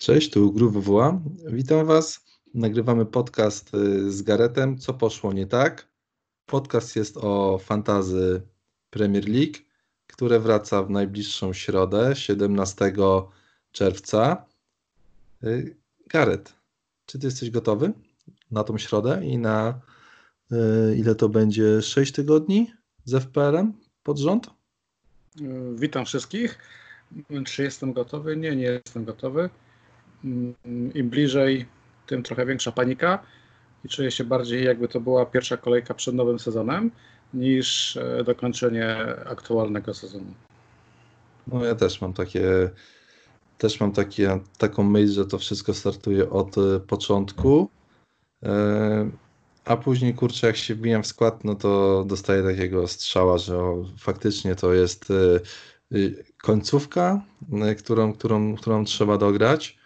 Cześć, tu Gru WWA. Witam Was. Nagrywamy podcast y, z Garetem. Co poszło nie tak? Podcast jest o fantazy Premier League, które wraca w najbliższą środę, 17 czerwca. Y, Garet, czy Ty jesteś gotowy na tą środę i na y, ile to będzie? 6 tygodni z FPL-em pod rząd? Witam wszystkich. Czy jestem gotowy? Nie, nie jestem gotowy. Mm, Im bliżej, tym trochę większa panika i czuję się bardziej, jakby to była pierwsza kolejka przed nowym sezonem, niż e, dokończenie aktualnego sezonu. No ja też mam takie, też mam takie, taką myśl, że to wszystko startuje od e, początku. E, a później, kurczę, jak się wbijam w skład, no to dostaję takiego strzała, że o, faktycznie to jest końcówka, którą, którą, którą trzeba dograć.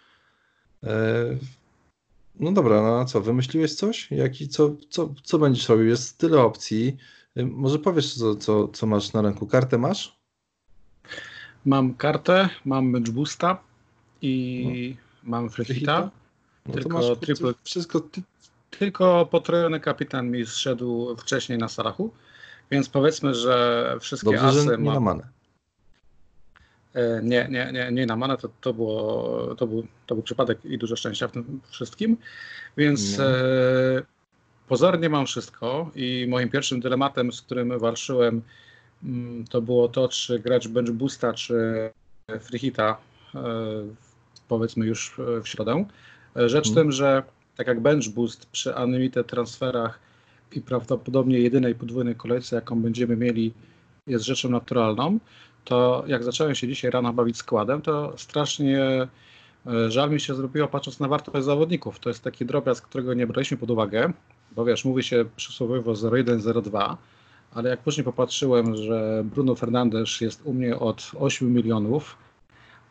No dobra, no a co, wymyśliłeś coś? Jaki, co, co, co będziesz robił? Jest tyle opcji. Może powiesz, co, co, co masz na ręku? Kartę masz? Mam kartę, mam match boosta i no. mam freehita. No tylko masz, triple... Wszystko... Tylko potrojony kapitan mi zszedł wcześniej na Salachu, więc powiedzmy, że wszystkie Dobrze, asy że nie mam... na manę. E, nie, nie, nie, nie na manę, to, to, było, to, był, to był przypadek i dużo szczęścia w tym wszystkim. Więc e, pozornie mam wszystko i moim pierwszym dylematem, z którym walczyłem, mm, to było to, czy grać bench boosta, czy freehita, e, powiedzmy już w środę. Rzecz hmm. tym, że tak jak bench boost przy unlimited transferach i prawdopodobnie jedynej podwójnej kolejce, jaką będziemy mieli, jest rzeczą naturalną, to jak zacząłem się dzisiaj rano bawić składem, to strasznie e, żal mi się zrobiło patrząc na wartość zawodników. To jest taki drobiazg, którego nie braliśmy pod uwagę, bo wiesz, mówi się przysłowiowo 0,1-0,2, ale jak później popatrzyłem, że Bruno Fernandes jest u mnie od 8 milionów,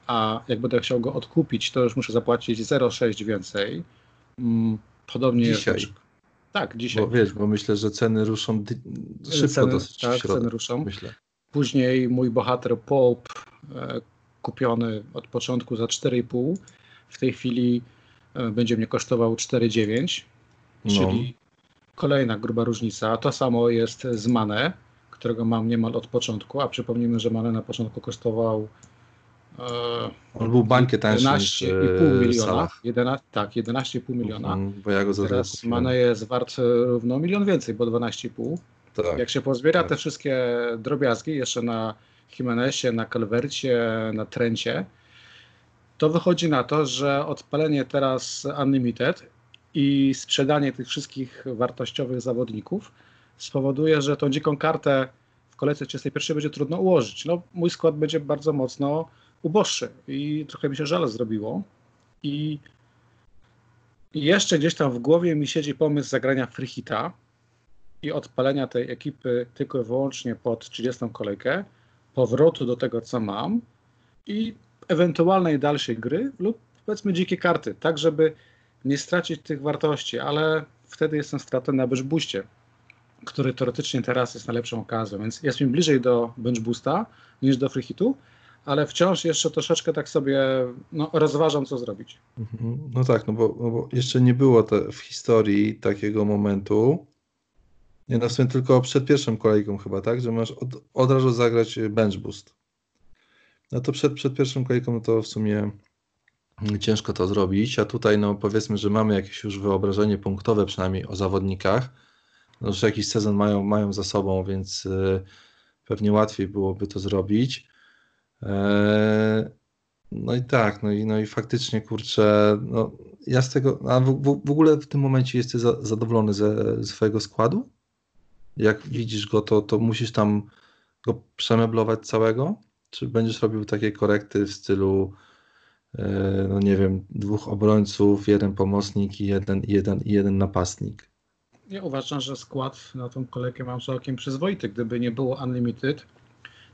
a jak będę chciał go odkupić, to już muszę zapłacić 0,6 więcej. Mm, podobnie dzisiaj. jest. Tak, dzisiaj. Bo wiesz, bo myślę, że ceny ruszą szybko ceny, dosyć tak, ceny ruszą. Myślę. Później mój bohater Pope, e, kupiony od początku za 4,5, w tej chwili e, będzie mnie kosztował 4,9, no. czyli kolejna gruba różnica. To samo jest z Mane, którego mam niemal od początku, a przypomnijmy, że Mane na początku kosztował e, on był bankie tańszy 11,5 miliona. 11, tak, 11,5 miliona. Mm, bo ja go Teraz Mane jest wart równo milion więcej, bo 12,5. Tak. Jak się pozbiera tak. te wszystkie drobiazgi jeszcze na Jimenezie, na Calvercie, na Trencie, to wychodzi na to, że odpalenie teraz Unlimited i sprzedanie tych wszystkich wartościowych zawodników spowoduje, że tą dziką kartę w kolejce 31 będzie trudno ułożyć. No, mój skład będzie bardzo mocno uboższy i trochę mi się żal zrobiło. I jeszcze gdzieś tam w głowie mi siedzi pomysł zagrania freehita, i odpalenia tej ekipy tylko i wyłącznie pod 30 kolejkę, powrotu do tego, co mam i ewentualnej dalszej gry lub powiedzmy dzikie karty, tak żeby nie stracić tych wartości, ale wtedy jestem stratą na boostie, który teoretycznie teraz jest najlepszą okazją, więc jest mi bliżej do bench boosta niż do free hitu, ale wciąż jeszcze troszeczkę tak sobie no, rozważam, co zrobić. Mhm. No tak, no bo, no bo jeszcze nie było w historii takiego momentu, nie, no w sumie tylko przed pierwszą kolejką chyba, tak? Że masz od, od razu zagrać bench boost. No to przed, przed pierwszą kolejką to w sumie ciężko to zrobić, a tutaj no powiedzmy, że mamy jakieś już wyobrażenie punktowe przynajmniej o zawodnikach, no, że jakiś sezon mają, mają za sobą, więc y, pewnie łatwiej byłoby to zrobić. E, no i tak, no i, no i faktycznie kurczę, no ja z tego, a w, w, w ogóle w tym momencie jesteś za, zadowolony ze swojego składu? Jak widzisz go, to, to musisz tam go przemeblować całego? Czy będziesz robił takie korekty w stylu, e, no nie wiem, dwóch obrońców, jeden pomocnik i jeden, jeden, jeden napastnik? Ja uważam, że skład na tą kolejkę mam całkiem przyzwoity. Gdyby nie było Unlimited,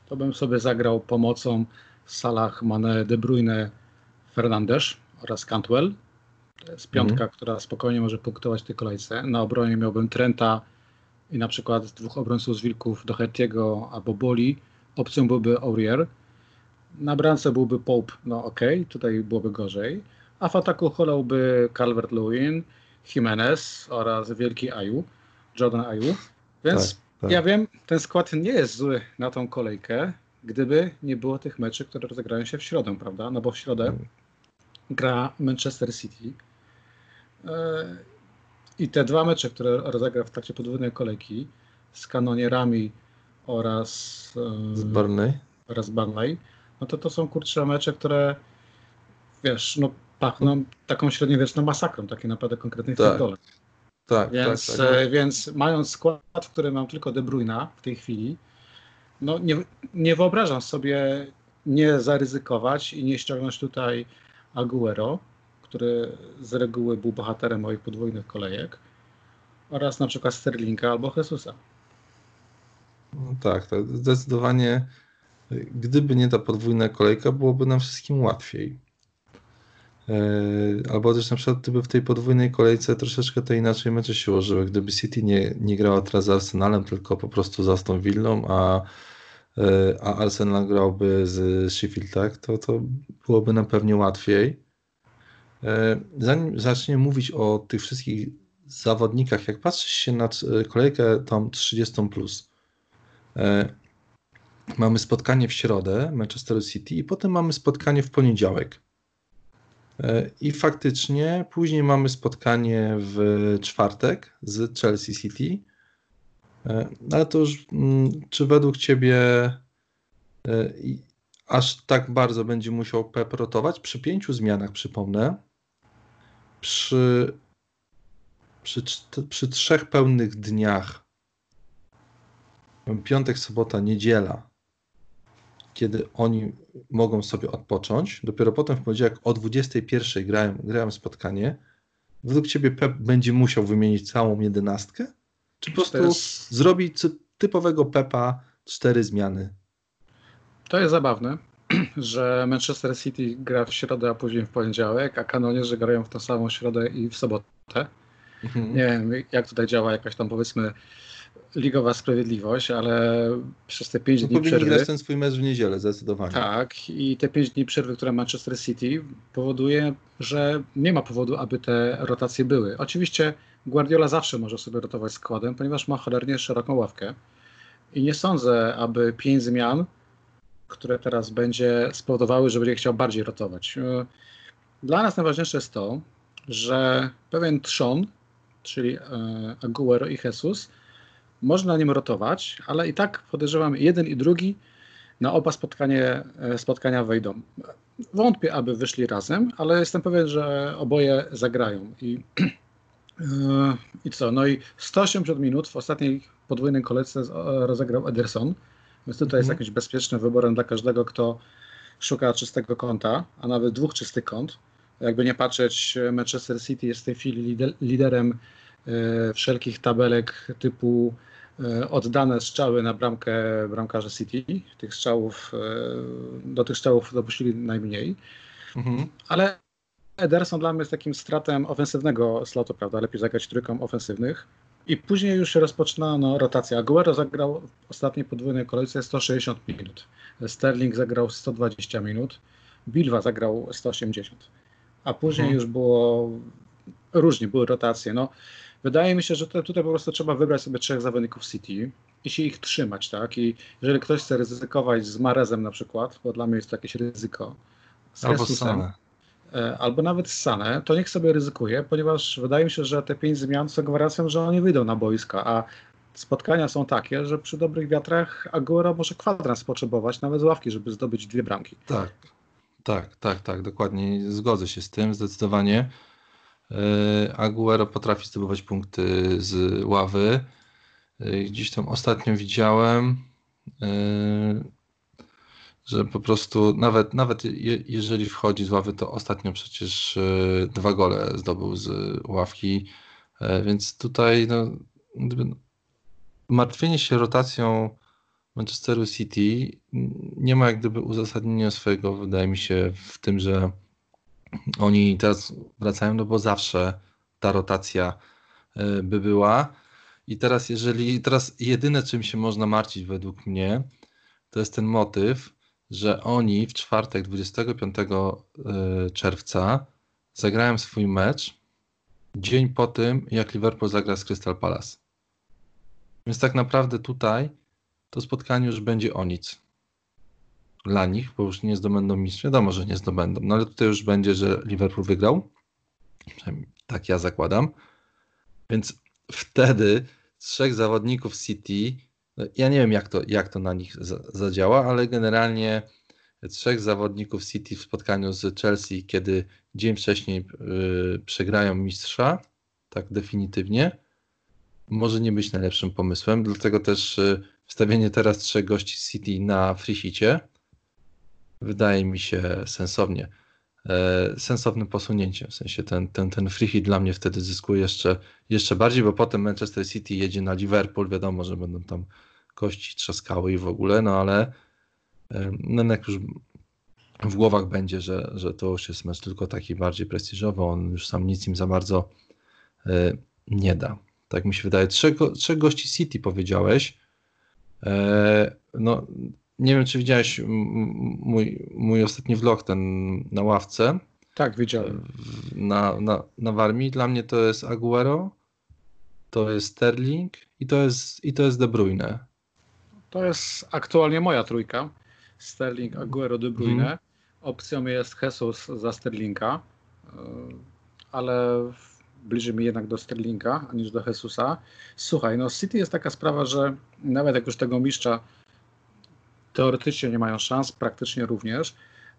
to bym sobie zagrał pomocą w salach Mane, De Bruyne, Fernandes oraz Cantwell. To jest piątka, mm. która spokojnie może punktować w tej kolejce. Na obronie miałbym Trenta, i na przykład dwóch obrońców z Wilków do Hertiego albo Boli, opcją byłby Aurier. Na bramce byłby Pope, no ok, tutaj byłoby gorzej, a w ataku holałby Calvert-Lewin, Jimenez oraz wielki Aju, Jordan Aju. Więc tak, tak. ja wiem, ten skład nie jest zły na tą kolejkę, gdyby nie było tych meczy, które rozegrają się w środę, prawda? No bo w środę hmm. gra Manchester City. I te dwa mecze, które rozegra w trakcie podwójnej kolejki z kanonierami oraz e, z Burnley, oraz Burnley no to to są kurcze mecze, które wiesz, no pachną taką średniowieczną masakrą, takie naprawdę konkretnej tak. futbole. Tak, więc, tak, tak. Więc mając skład, w którym mam tylko De Bruyna w tej chwili, no nie, nie wyobrażam sobie nie zaryzykować i nie ściągnąć tutaj Aguero, który z reguły był bohaterem moich podwójnych kolejek, oraz na przykład Sterlinga albo Jesusa. No tak, tak, zdecydowanie gdyby nie ta podwójna kolejka, byłoby nam wszystkim łatwiej. E, albo też na przykład gdyby w tej podwójnej kolejce troszeczkę to inaczej mecze się ułożyły. Gdyby City nie, nie grała teraz z Arsenalem, tylko po prostu z Aston Villą, a, e, a Arsenal grałby z Sheffield, tak, to, to byłoby nam pewnie łatwiej. E, zanim zaczniemy mówić o tych wszystkich zawodnikach, jak patrzysz się na kolejkę tam 30+, plus, mamy spotkanie w środę Manchester City i potem mamy spotkanie w poniedziałek. E, I faktycznie później mamy spotkanie w czwartek z Chelsea City. E, ale to już, mm, czy według Ciebie e, aż tak bardzo będzie musiał Pep rotować? Przy pięciu zmianach, przypomnę, przy, przy, przy trzech pełnych dniach, piątek, sobota, niedziela, kiedy oni mogą sobie odpocząć. Dopiero potem w poniedziałek o 21 grają, grają spotkanie. Według Ciebie Pep będzie musiał wymienić całą jedenastkę? Czy po prostu jest... zrobi typowego Pepa cztery zmiany? To jest zabawne, że Manchester City gra w środę, a później w poniedziałek, a kanonierze grają w tą samą środę i w sobotę. Mhm. Nie wiem, jak tutaj działa jakaś tam powiedzmy ligowa sprawiedliwość, ale przez te 5 no, dni przerwy... grać ten swój mecz w niedzielę, zdecydowanie. Tak, i te 5 dni przerwy, które Manchester City powoduje, że nie ma powodu, aby te rotacje były. Oczywiście Guardiola zawsze może sobie rotować składem, ponieważ ma cholernie szeroką ławkę i nie sądzę, aby 5 zmian, które teraz będzie spowodowały, że będzie chciał bardziej rotować. Dla nas najważniejsze jest to, że pewien trzon, czyli e, Aguero i Jesus, można nim rotować, ale i tak podejrzewam jeden i drugi na oba spotkanie, e, spotkania wejdą. Wątpię, aby wyszli razem, ale jestem pewien, że oboje zagrają. I, i co? No i 180 minut w ostatniej podwójnej kolejce rozegrał Ederson, więc tutaj jest mhm. jakimś bezpiecznym wyborem dla każdego, kto szuka czystego konta, a nawet dwóch czystych kont. Jakby nie patrzeć, Manchester City jest w tej chwili liderem e, wszelkich tabelek typu E, oddane strzały na bramkę bramkarza City. Tych strzałów, e, do tych strzałów dopuścili najmniej. Mhm. Ale Ederson dla mnie jest takim stratem ofensywnego slotu, prawda? Lepiej zagrać trójką ofensywnych. I później już rozpoczynano rotacja. Aguero zagrał w ostatniej podwójnej kolejce 160 minut. Sterling zagrał 120 minut. Bilwa zagrał 180. A później mhm. już było różnie, były rotacje. No, Wydaje mi się, że tutaj, tutaj po prostu trzeba wybrać sobie trzech zawodników City i się ich trzymać, tak? I jeżeli ktoś chce ryzykować z Marezem na przykład, bo dla mnie jest to jakieś ryzyko, z albo Jesusem, e, albo nawet z Sane, to niech sobie ryzykuje, ponieważ wydaje mi się, że te pięć zmian są gwarancją, że oni wyjdą na boiska, a spotkania są takie, że przy dobrych wiatrach Aguero może kwadrans potrzebować, nawet z ławki, żeby zdobyć dwie bramki. Tak, tak, tak, tak, dokładnie. Zgodzę się z tym, zdecydowanie. E, Aguero potrafi zdobywać punkty z ławy. E, gdzieś tam ostatnio widziałem, e, że po prostu nawet, nawet jeżeli wchodzi z ławy, to ostatnio przecież dwa gole zdobył z ławki. Więc tutaj no, martwienie się rotacją Manchesteru City nie ma jak gdyby uzasadnienia swojego, wydaje mi się, w tym, że oni teraz wracają, no bo zawsze ta rotacja e, by była. I teraz, jeżeli teraz jedyne, czym się można martwić według mnie, to jest ten motyw, że oni w czwartek 25 e, czerwca zagrałem swój mecz dzień po tym, jak Liverpool zagra z Crystal Palace. Więc tak naprawdę tutaj to spotkanie już będzie o nic dla nich, bo już nie zdobędą mistrz. Wiadomo, że nie zdobędą, no ale tutaj już będzie, że Liverpool wygrał. Tak ja zakładam. Więc wtedy trzech zawodników City, ja nie wiem jak to, jak to na nich zadziała, ale generalnie trzech zawodników City w spotkaniu z Chelsea, kiedy dzień wcześniej yy, przegrają mistrza, tak definitywnie, może nie być najlepszym pomysłem, dlatego też yy, wstawienie teraz trzech gości City na freehicie wydaje mi się sensownie. E, sensownym posunięciem. W sensie ten, ten, ten free hit dla mnie wtedy zyskuje jeszcze, jeszcze bardziej, bo potem Manchester City jedzie na Liverpool. Wiadomo, że będą tam kości trzaskały i w ogóle, no ale e, no jak już w głowach będzie, że, że to już jest mecz tylko taki bardziej prestiżowy, on już sam nic im za bardzo e, nie da. Tak mi się wydaje. Trzech, trzech gości City powiedziałeś. No, nie wiem, czy widziałeś mój, mój ostatni vlog, ten na ławce. Tak, widziałem. Na, na, na Warmii. Dla mnie to jest Aguero, to jest Sterling i to jest, i to jest De Bruyne. To jest aktualnie moja trójka. Sterling, Aguero, De Bruyne. Hmm. Opcją jest Jesus za Sterlinga, e, ale bliżej mi jednak do Sterlinga niż do Jesusa. Słuchaj, no City jest taka sprawa, że nawet jak już tego mistrza teoretycznie nie mają szans, praktycznie również,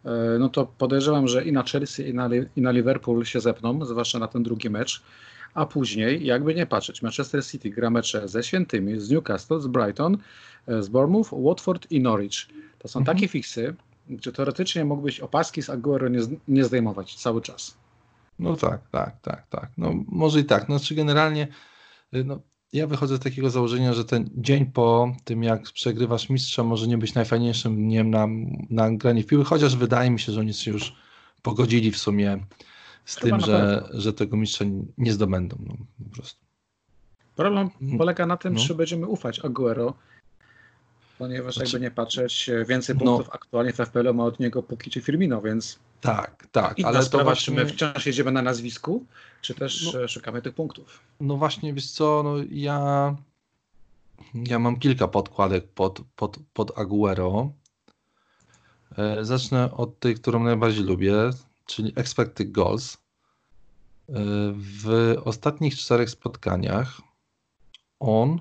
e, no to podejrzewam, że i na Chelsea, i na, i na Liverpool się zepną, zwłaszcza na ten drugi mecz. A później, jakby nie patrzeć, Manchester City gra mecze ze Świętymi, z Newcastle, z Brighton, e, z Bournemouth, Watford i Norwich. To są mhm. takie fiksy, gdzie teoretycznie mógłbyś opaski z Aguero nie, nie zdejmować cały czas. No tak, tak, tak, tak. No może i tak. No, czy generalnie y, no, ja wychodzę z takiego założenia, że ten dzień po tym, jak przegrywasz mistrza, może nie być najfajniejszym dniem na, na granie w piły, chociaż wydaje mi się, że oni się już pogodzili w sumie z Chyba tym, że, że tego mistrza nie zdobędą. No, po prostu. Problem mm. polega na tym, no. czy będziemy ufać Aguero, ponieważ znaczy, jakby nie patrzeć, więcej no. punktów no, aktualnie w FPL ma od niego Puki czy Firmino, więc tak, tak, Inna ale sprawa, to właśnie... czy my wciąż jedziemy na nazwisku, czy też no, szukamy tych punktów. No właśnie, wiesz co, no ja ja mam kilka podkładek pod, pod, pod Aguero. E, zacznę od tej, którą najbardziej lubię, czyli expected goals. E, w ostatnich czterech spotkaniach on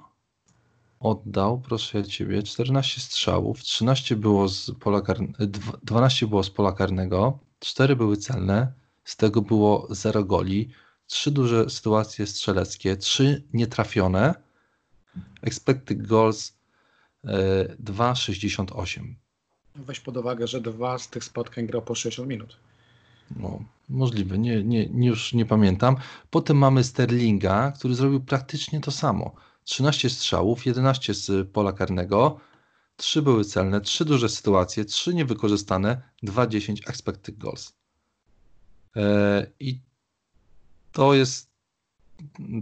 oddał, proszę ciebie, 14 strzałów, 13 było z pola karnego, 12 było z pola karnego, 4 były celne, z tego było 0 goli, 3 duże sytuacje strzeleckie, 3 nietrafione, expected goals 2,68. E, Weź pod uwagę, że dwa z tych spotkań grał po 60 minut. No, możliwe, nie, nie, już nie pamiętam. Potem mamy Sterlinga, który zrobił praktycznie to samo. 13 strzałów, 11 z pola karnego, 3 były celne, 3 duże sytuacje, 3 niewykorzystane, 2-10 expected goals. E, I to jest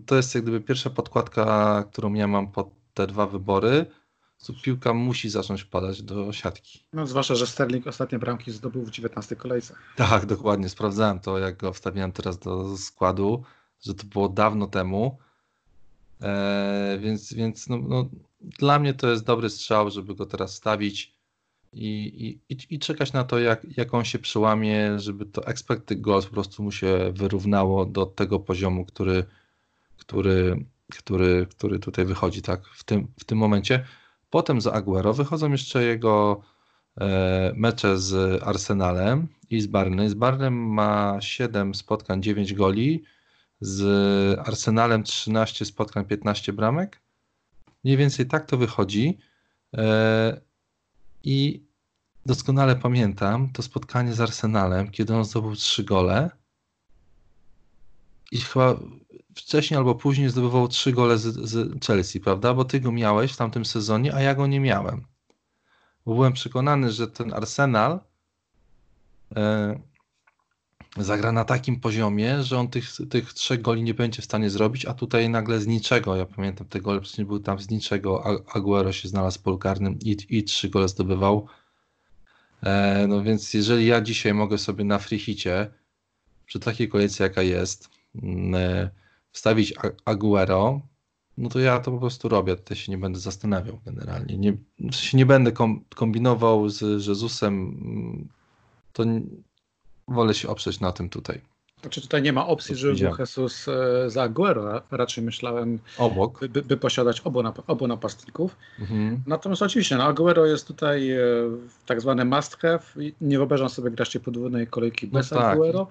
to jest jak gdyby pierwsza podkładka, którą ja mam pod te dwa wybory. Piłka musi zacząć padać do siatki. No, zwłaszcza, że Sterling ostatnie bramki zdobył w 19 kolejce. Tak, dokładnie. Sprawdzałem to, jak go wstawiałem teraz do składu, że to było dawno temu. E, więc więc no, no, dla mnie to jest dobry strzał, żeby go teraz stawić i, i, i czekać na to, jak, jak on się przełamie, żeby to expected goals po prostu mu się wyrównało do tego poziomu, który, który, który, który tutaj wychodzi tak w tym, w tym momencie. Potem za Aguero wychodzą jeszcze jego e, mecze z Arsenalem i z Barney. Z Barnem ma 7 spotkań, 9 goli z Arsenalem 13 spotkań, 15 bramek. Mniej więcej tak to wychodzi. E, I doskonale pamiętam to spotkanie z Arsenalem, kiedy on zdobył 3 gole. I chyba wcześniej albo później zdobywał 3 gole z, z Chelsea, prawda? Bo ty go miałeś w tamtym sezonie, a ja go nie miałem. Bo byłem przekonany, że ten Arsenal e, zagra na takim poziomie, że on tych, tych trzech goli nie będzie w stanie zrobić, a tutaj nagle z niczego, ja pamiętam te gole, przecież był tam z niczego, Aguero się znalazł w polu karnym i, i trzy gole zdobywał. E, no więc jeżeli ja dzisiaj mogę sobie na freehicie przy takiej kolejce jaka jest, mm, wstawić Aguero, no to ja to po prostu robię, tutaj się nie będę zastanawiał generalnie. Nie, w sensie nie będę kombinował z Jezusem, to wolę się oprzeć na tym tutaj. Znaczy tutaj nie ma opcji, żeby był Jesus e, za Aguero. Raczej myślałem, Obok. By, by posiadać obu, obu napastników. Mhm. Natomiast oczywiście no, Aguero jest tutaj e, tak zwany must have. Nie wyobrażam sobie grać podwójnej kolejki no bez no tak. Aguero.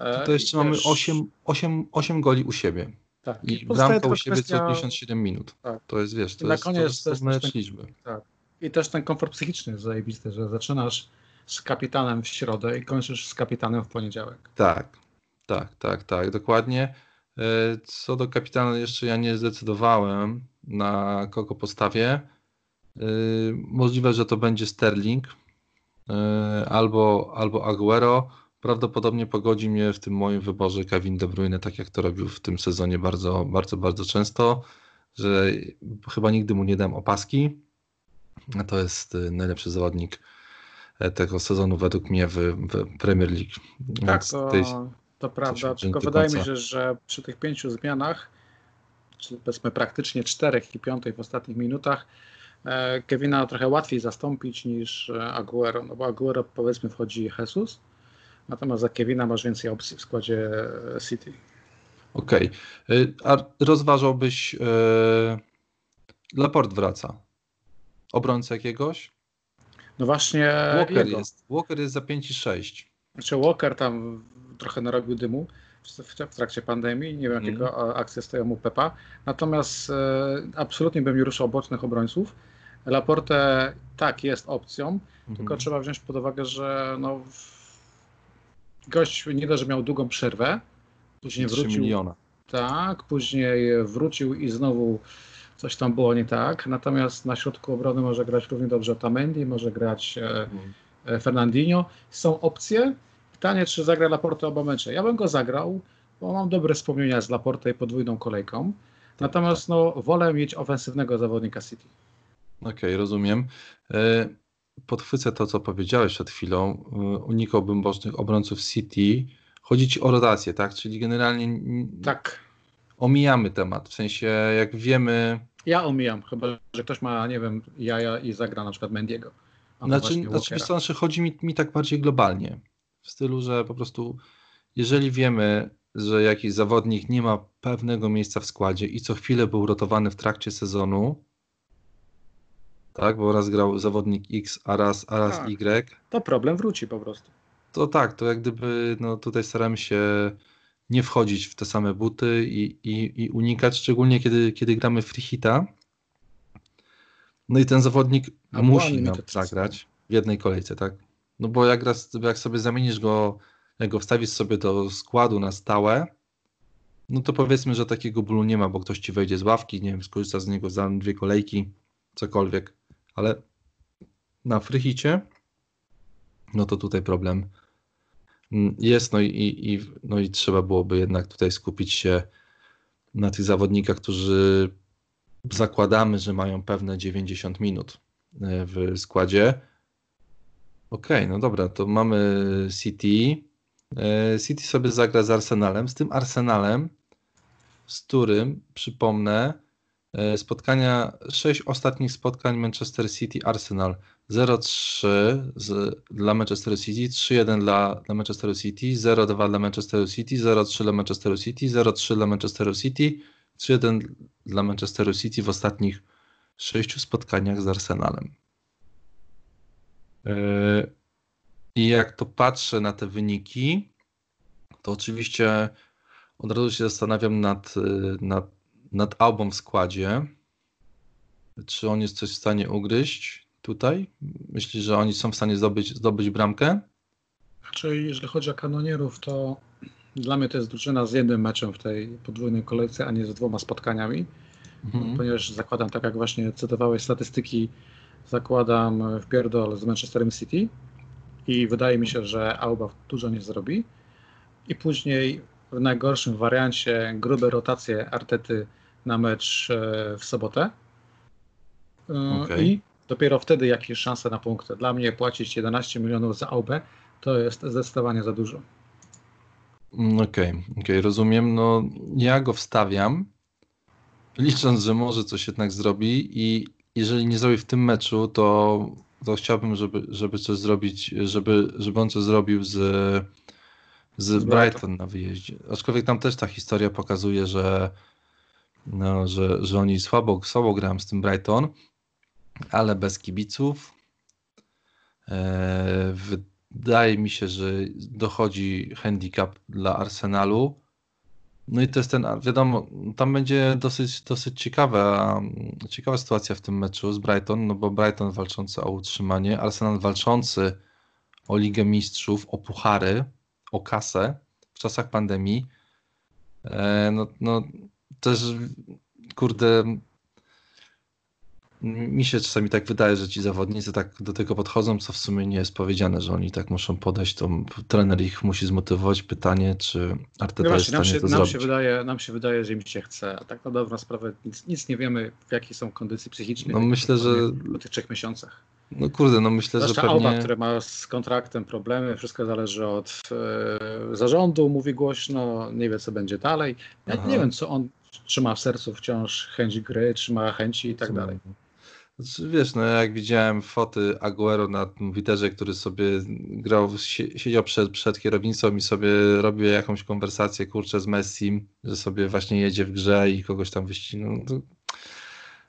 E, to jeszcze mamy 8, 8, 8 goli u siebie. Tak. I bramka u siebie kwestia... co 57 minut. Tak. To jest, wiesz, to na jest, koniec to, to jest liczby. Tak. I też ten komfort psychiczny jest zajebisty, że zaczynasz z kapitanem w środę i kończysz z kapitanem w poniedziałek. Tak, tak, tak, tak, dokładnie. E, co do kapitana, jeszcze ja nie zdecydowałem, na kogo postawię. E, możliwe, że to będzie Sterling albo, albo Aguero. Prawdopodobnie pogodzi mnie w tym moim wyborze Kevin De Bruyne, tak jak to robił w tym sezonie bardzo, bardzo, bardzo często, że chyba nigdy mu nie dam opaski. To jest najlepszy zawodnik tego sezonu według mnie w, w Premier League. Tak, to, tej, to prawda, tylko wydaje mi się, że przy tych pięciu zmianach, czy powiedzmy praktycznie czterech i piątej w ostatnich minutach, e, Kevina trochę łatwiej zastąpić niż e, Aguero, no bo Aguero powiedzmy wchodzi Jesus, natomiast za Kevina masz więcej opcji w składzie e, City. Okej, okay. a rozważałbyś, yy, Laport wraca, obrońcę jakiegoś? No właśnie Walker jego. jest, Walker jest za 5 i 6. Znaczy Walker tam trochę narobił dymu w, trakcie pandemii. Nie wiem, mm. jakiego akcje stoją mu Pepa. Natomiast e, absolutnie bym nie ruszał bocznych obrońców. Laporte tak jest opcją, mm. tylko trzeba wziąć pod uwagę, że no, gość nie dość, że miał długą przerwę, później wrócił. Miliona. Tak, później wrócił i znowu coś tam było nie tak. Natomiast na środku obrony może grać równie dobrze Tamendi, może grać mm. Fernandinho. Są opcje, Pytanie, czy zagra Laporte oba mecze. Ja bym go zagrał, bo mam dobre wspomnienia z Laporte i podwójną kolejką. Natomiast no, wolę mieć ofensywnego zawodnika City. Okej, okay, rozumiem. E, podchwycę to, co powiedziałeś przed chwilą. E, unikałbym bocznych obrońców City. Chodzi ci o rotację, tak? Czyli generalnie tak. omijamy temat. W sensie, jak wiemy. Ja omijam, chyba że ktoś ma, nie wiem, jaja i zagra na przykład Mendiego. Znaczy, znaczy, znaczy, chodzi mi, mi tak bardziej globalnie w stylu, że po prostu jeżeli wiemy, że jakiś zawodnik nie ma pewnego miejsca w składzie i co chwilę był rotowany w trakcie sezonu, tak, bo raz grał zawodnik X, a raz, a raz tak. Y. To problem wróci po prostu. To tak, to jak gdyby no tutaj staramy się nie wchodzić w te same buty i, i, i unikać, szczególnie kiedy, kiedy gramy free hita. No i ten zawodnik a musi nam zagrać w jednej kolejce, tak? No bo jak, raz, jak sobie zamienisz go, jak go wstawisz sobie do składu na stałe, no to powiedzmy, że takiego bólu nie ma, bo ktoś ci wejdzie z ławki, nie wiem, skorzysta z niego za dwie kolejki, cokolwiek. Ale na frychicie, no to tutaj problem jest, no i, i, no i trzeba byłoby jednak tutaj skupić się na tych zawodnikach, którzy zakładamy, że mają pewne 90 minut e, w składzie. Okej, okay, no dobra, to mamy City. E, City sobie zagra z Arsenalem. Z tym Arsenalem, z którym, przypomnę, spotkania, sześć ostatnich spotkań Manchester City Arsenal 0-3 dla Manchester City, 3-1 dla, dla Manchester City, 0-2 dla Manchester City, 0-3 dla Manchester City, 0-3 dla Manchester City, 3-1 dla Manchester City w ostatnich sześciu spotkaniach z Arsenalem. Yy, I jak to patrzę na te wyniki, to oczywiście od razu się zastanawiam nad, nad, nad Albą w składzie. Czy on jest coś w stanie ugryźć tutaj? Myślisz, że oni są w stanie zdobyć, zdobyć bramkę? Znaczy, jeżeli chodzi o kanonierów, to dla mnie to jest drużyna z jednym meczem w tej podwójnej kolejce, a nie z dwoma spotkaniami. Mhm. Ponieważ zakładam, tak jak właśnie cytowałeś statystyki zakładam w pierdol z Manchesterem City i wydaje mi się, że Auba dużo nie zrobi. I później w najgorszym wariancie grube rotacje Artety na mecz e, w sobotę. E, okay. I dopiero wtedy jakieś szanse na punkty. Dla mnie płacić 11 milionów za Aubę to jest zdecydowanie za dużo. Mm, okej, okay, okay, rozumiem. No, ja go wstawiam, licząc, że może coś jednak zrobi i jeżeli nie zrobi w tym meczu, to, to chciałbym, żeby, żeby coś zrobić, żeby, żeby on coś zrobił z, z Brighton na wyjeździe. Aczkolwiek tam też ta historia pokazuje, że, no, że, że oni słabo, słabo grają z tym Brighton, ale bez kibiców. E, wydaje mi się, że dochodzi handicap dla Arsenalu. No i to jest ten, wiadomo, tam będzie dosyć, dosyć ciekawa, ciekawa sytuacja w tym meczu z Brighton, no bo Brighton walczący o utrzymanie, Arsenal walczący o Ligę Mistrzów, o puchary, o kasę w czasach pandemii. E, no, no też, kurde, mi się czasami tak wydaje, że ci zawodnicy tak do tego podchodzą, co w sumie nie jest powiedziane, że oni tak muszą podejść, to trener ich musi zmotywować. Pytanie, czy Arteta no właśnie, jest w stanie nam się, to nam zrobić. Się wydaje, nam się wydaje, że im się chce, a tak na dobrą sprawę nic, nic nie wiemy, w jakiej są kondycji psychicznej. No myślę, że... Po tych trzech miesiącach. No kurde, no myślę, Zwłaszcza że pewnie... Alba, który ma z kontraktem problemy, wszystko zależy od e, zarządu, mówi głośno, nie wie co będzie dalej. Ja Aha. nie wiem, co on trzyma w sercu wciąż chęć gry, trzyma chęci i tak dalej. Znaczy, wiesz, no jak widziałem foty Aguero na Twitterze, który sobie grał, siedział przed, przed kierownicą i sobie robił jakąś konwersację, kurczę, z Messim, że sobie właśnie jedzie w grze i kogoś tam wyścignął. No,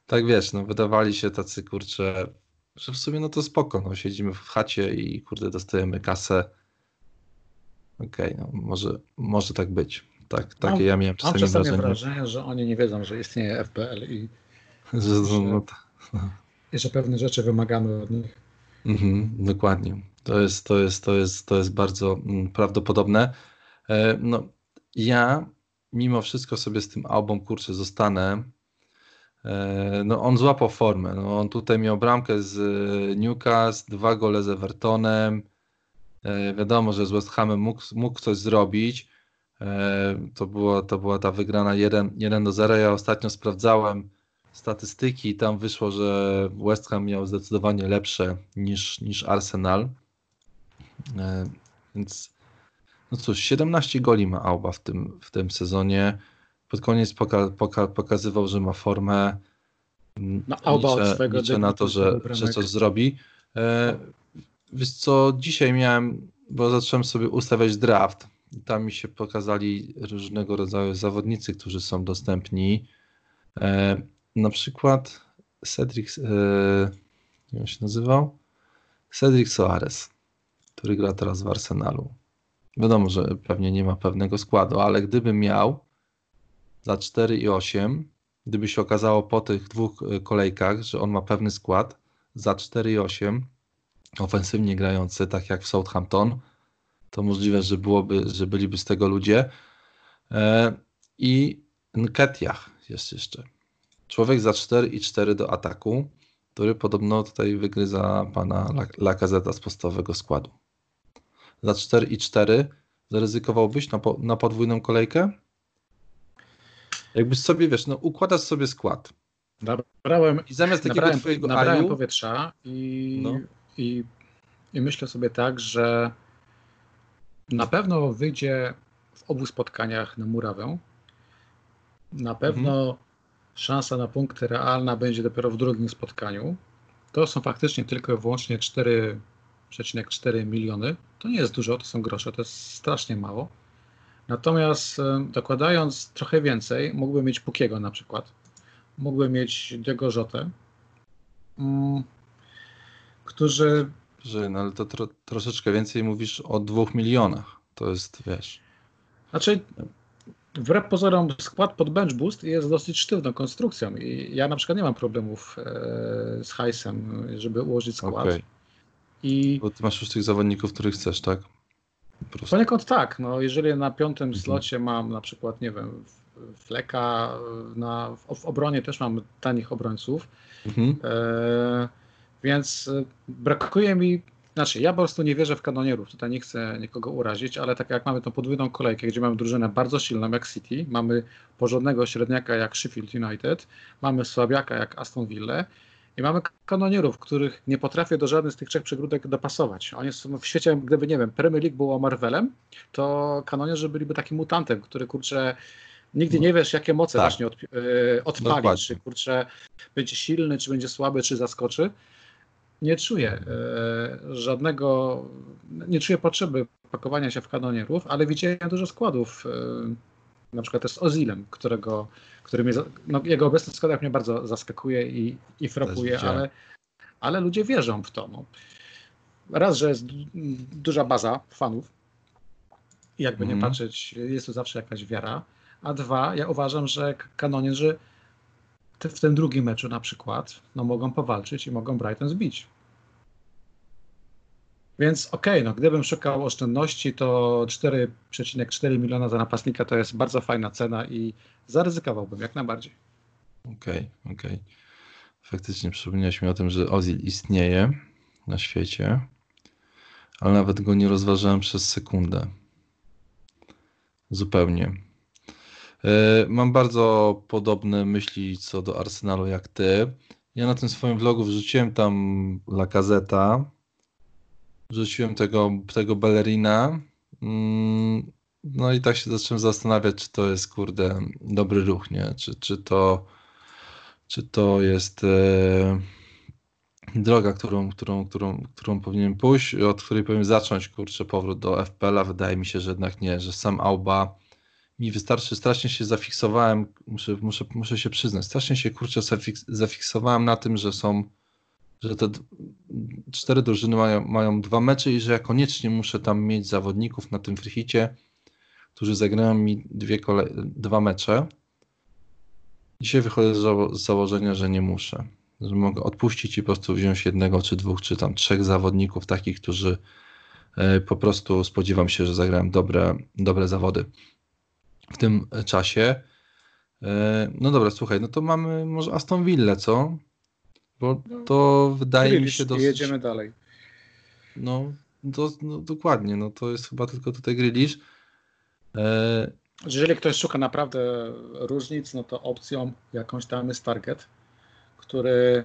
tak wiesz, no wydawali się tacy, kurczę, że w sumie no to spoko, no siedzimy w chacie i kurde dostajemy kasę. Okej, okay, no może, może tak być. Tak, takie mam, ja miałem czasami, mam czasami wrażenie. wrażenie, że oni nie wiedzą, że istnieje FPL i że, że, no, no i że pewne rzeczy wymagamy od nich. Mhm, dokładnie. To jest, to, jest, to, jest, to jest bardzo mm, prawdopodobne. E, no, ja mimo wszystko sobie z tym album kurczę zostanę. E, no, on złapał formę. No, on tutaj miał bramkę z Newcastle, dwa gole z Evertonem. E, wiadomo, że z West Hamem mógł, mógł coś zrobić. To, było, to była ta wygrana 1, 1 do 0. Ja ostatnio sprawdzałem statystyki i tam wyszło, że West Ham miał zdecydowanie lepsze niż, niż Arsenal. E, więc no cóż, 17 goli ma Auba w tym, w tym sezonie. Pod koniec poka, poka, pokazywał, że ma formę. No, Auba liczę, od swego liczę na to, że, że coś zrobi. E, wiesz co, dzisiaj miałem, bo zacząłem sobie ustawiać draft. Tam mi się pokazali różnego rodzaju zawodnicy, którzy są dostępni. E, na przykład Cedric, e, jak się nazywał? Cedric Soares, który gra teraz w Arsenalu. Wiadomo, że pewnie nie ma pewnego składu, ale gdyby miał za 4 i 8, gdyby się okazało po tych dwóch e, kolejkach, że on ma pewny skład za 4 i 8, ofensywnie grający, tak jak w Southampton, to możliwe, że byłoby, że byliby z tego ludzie. E, I Nketiah jest jeszcze. Człowiek za 4 i 4 do ataku, który podobno tutaj wygryza pana Lakazeta z podstawowego składu. Za 4 i 4 zaryzykowałbyś na, po, na podwójną kolejkę? Jakbyś sobie, wiesz, no układasz sobie skład. Nabrałem, I zamiast takiego nabrałem, twojego nabrałem aju, powietrza i, no. i, i myślę sobie tak, że na pewno wyjdzie w obu spotkaniach na murawę. Na pewno mhm szansa na punkty realna będzie dopiero w drugim spotkaniu. To są faktycznie tylko i wyłącznie 4,4 miliony. To nie jest dużo, to są grosze, to jest strasznie mało. Natomiast e, dokładając trochę więcej, mógłbym mieć Pukiego na przykład. Mógłbym mieć Diego Rzotę, mm, którzy... Że, no ale to tro, troszeczkę więcej mówisz o dwóch milionach. To jest, wiesz... Znaczy, wbrew pozorom skład pod bench boost jest dosyć sztywną konstrukcją i ja na przykład nie mam problemów e, z hajsem, żeby ułożyć skład. Okay. I... Bo ty masz już tych zawodników, których chcesz, tak? Poniekąd tak. No, jeżeli na piątym mhm. slocie mam na przykład, nie wiem, Fleka, na, w obronie też mam tanich obrońców, mhm. e, więc brakuje mi znaczy, ja po prostu nie wierzę w kanonierów, tutaj nie chcę nikogo urazić, ale tak jak mamy tą podwójną kolejkę, gdzie mamy drużynę bardzo silną jak City, mamy porządnego średniaka jak Sheffield United, mamy słabiaka jak Aston Villa I mamy kanonierów, których nie potrafię do żadnych z tych trzech przegródek dopasować. Oni są w świecie, gdyby, nie wiem, Premier League było Marvelem, to kanonierzy byliby takim mutantem, który, kurczę, nigdy nie wiesz, jakie moce tak. właśnie od, yy, odpali. Dokładnie. Czy, kurczę, będzie silny, czy będzie słaby, czy zaskoczy. Nie czuję yy, żadnego, nie czuję potrzeby pakowania się w kanonierów, ale widziałem dużo składów, yy, na przykład też z Ozilem, którego który mnie, no, jego obecny mnie bardzo zaskakuje i, i frapuje, ale, ale ludzie wierzą w to. No. Raz, że jest duża baza fanów, jakby mm. nie mhm. patrzeć, jest tu zawsze jakaś wiara, a dwa, ja uważam, że kanonierzy w tym drugim meczu na przykład no, mogą powalczyć i mogą Brighton zbić. Więc okej, okay, no gdybym szukał oszczędności, to 4,4 miliona za napastnika to jest bardzo fajna cena i zaryzykowałbym jak najbardziej. Okej, okay, okej. Okay. Faktycznie przypomniałeś mi o tym, że Ozil istnieje na świecie, ale nawet go nie rozważałem przez sekundę. Zupełnie. E, mam bardzo podobne myśli co do Arsenalu jak ty. Ja na tym swoim vlogu wrzuciłem tam La Gazeta, wrzuciłem tego, tego Bellerina. Mm, no i tak się zacząłem zastanawiać, czy to jest, kurde, dobry ruch, nie? Czy, czy, to, czy to jest e, droga, którą, którą, którą, którą powinienem pójść, od której powinien zacząć, kurczę, powrót do FPL-a. Wydaje mi się, że jednak nie, że sam Auba mi wystarczy, strasznie się zafiksowałem, muszę, muszę, muszę się przyznać, strasznie się, kurczę, zafiksowałem na tym, że są że te cztery drużyny mają, mają dwa mecze i że ja koniecznie muszę tam mieć zawodników na tym frichicie, którzy zagrają mi dwie kole- dwa mecze. Dzisiaj wychodzę z, założenia, że nie muszę. Że mogę odpuścić i po prostu wziąć jednego, czy dwóch, czy tam trzech zawodników, takich, którzy e, po prostu spodziewam się, że zagrałem dobre, dobre zawody w tym czasie. E, no dobra, słuchaj, no to mamy może Aston Villa, co? Bo no, to wydaje mi się dosyć... jedziemy dalej. No, to, no, dokładnie, no to jest chyba tylko tutaj Grealish. E... Jeżeli ktoś szuka naprawdę różnic, no to opcją jakąś tam jest target, który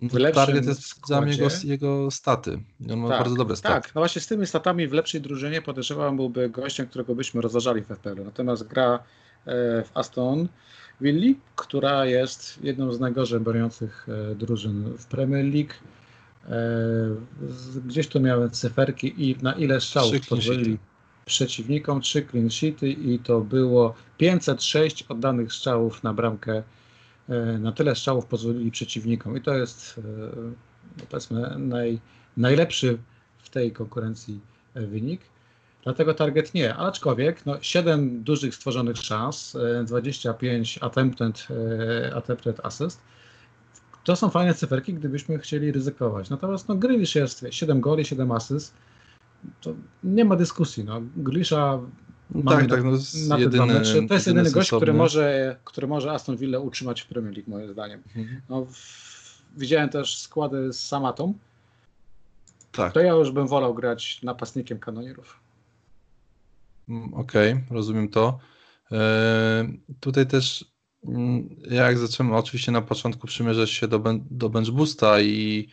w no, Target jest składzie... jego, jego staty. On ma tak, bardzo dobre staty. Tak, no właśnie z tymi statami w lepszej drużynie podejrzewam byłby gościem, którego byśmy rozważali w FPL. Natomiast gra w Aston Willi, która jest jedną z najgorzej broniących e, drużyn w Premier League. E, gdzieś tu miałem cyferki i na ile strzałów pozwolili przeciwnikom, trzy clean sheety i to było 506 oddanych strzałów na bramkę. E, na tyle strzałów pozwolili przeciwnikom i to jest no powiedzmy naj, najlepszy w tej konkurencji wynik. Dlatego target nie, aczkolwiek no, 7 dużych stworzonych szans, 25 e, attempted, e, attempted assist. To są fajne cyferki, gdybyśmy chcieli ryzykować. Natomiast no, Grealish jest 7 goli, 7 asyst. To nie ma dyskusji. No. Grealisha no tak, tak, no, to jest na jedyny. To jest jedyny gość, który może, który może Aston Villa utrzymać w Premier League, moim zdaniem. Mhm. No, w, widziałem też składy z Samatą. Tak. To ja już bym wolał grać napastnikiem kanonierów. Mm, okej, okay, rozumiem to. E, tutaj też mm, jak zacząłem oczywiście na początku przymierzać się do, do Bench Boosta i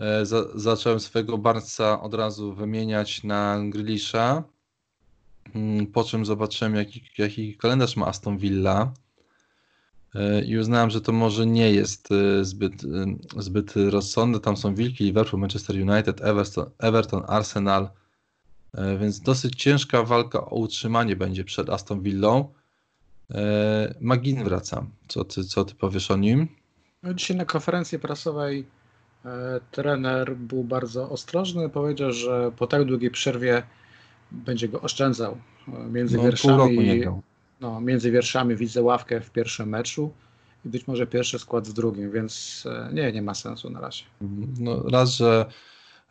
e, za, zacząłem swojego Barca od razu wymieniać na Grilisza, mm, po czym zobaczyłem jaki, jaki kalendarz ma Aston Villa e, i uznałem, że to może nie jest zbyt, zbyt rozsądne. Tam są Wilki, Liverpool, Manchester United, Everton, Everton Arsenal, więc dosyć ciężka walka o utrzymanie będzie przed Aston Villą. E, Magin wraca. Co ty, co ty powiesz o nim? No, dzisiaj na konferencji prasowej e, trener był bardzo ostrożny. Powiedział, że po tak długiej przerwie będzie go oszczędzał. Między no, wierszami, no, między wierszami widzę ławkę w pierwszym meczu i być może pierwszy skład w drugim, więc nie, nie ma sensu na razie. No, raz, że,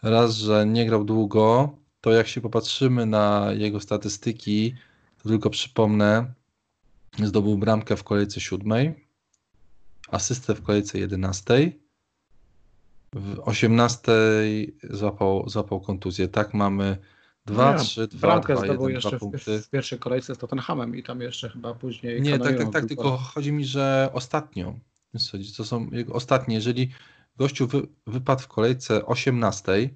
raz, że nie grał długo, to jak się popatrzymy na jego statystyki, to tylko przypomnę, zdobył bramkę w kolejce siódmej, asystę w kolejce jedenastej, w osiemnastej złapał, złapał kontuzję. Tak mamy 2, 3, 2, Bramkę 2, zdobył 1, jeszcze w, w, pierwszej kolejce z Tottenhamem i tam jeszcze chyba później... Nie, tak, tak, tak, tylko chodzi mi, że ostatnio To są jego ostatnie. Jeżeli gościu wy, wypadł w kolejce 18,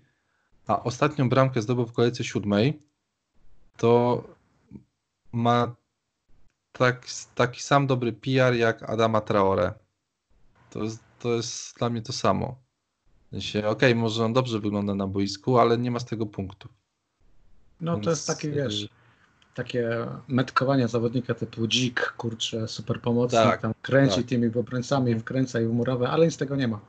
a ostatnią bramkę zdobył w kolejce 7, to ma tak, taki sam dobry PR jak Adama Traore. To jest, to jest dla mnie to samo. Okej, okay, może on dobrze wygląda na boisku, ale nie ma z tego punktu. No Więc... to jest taki, wiesz, takie metkowanie zawodnika typu dzik, kurczę, super pomocnik, tak, tam kręci tak. tymi obrońcami, wkręca i w murowę, ale nic z tego nie ma.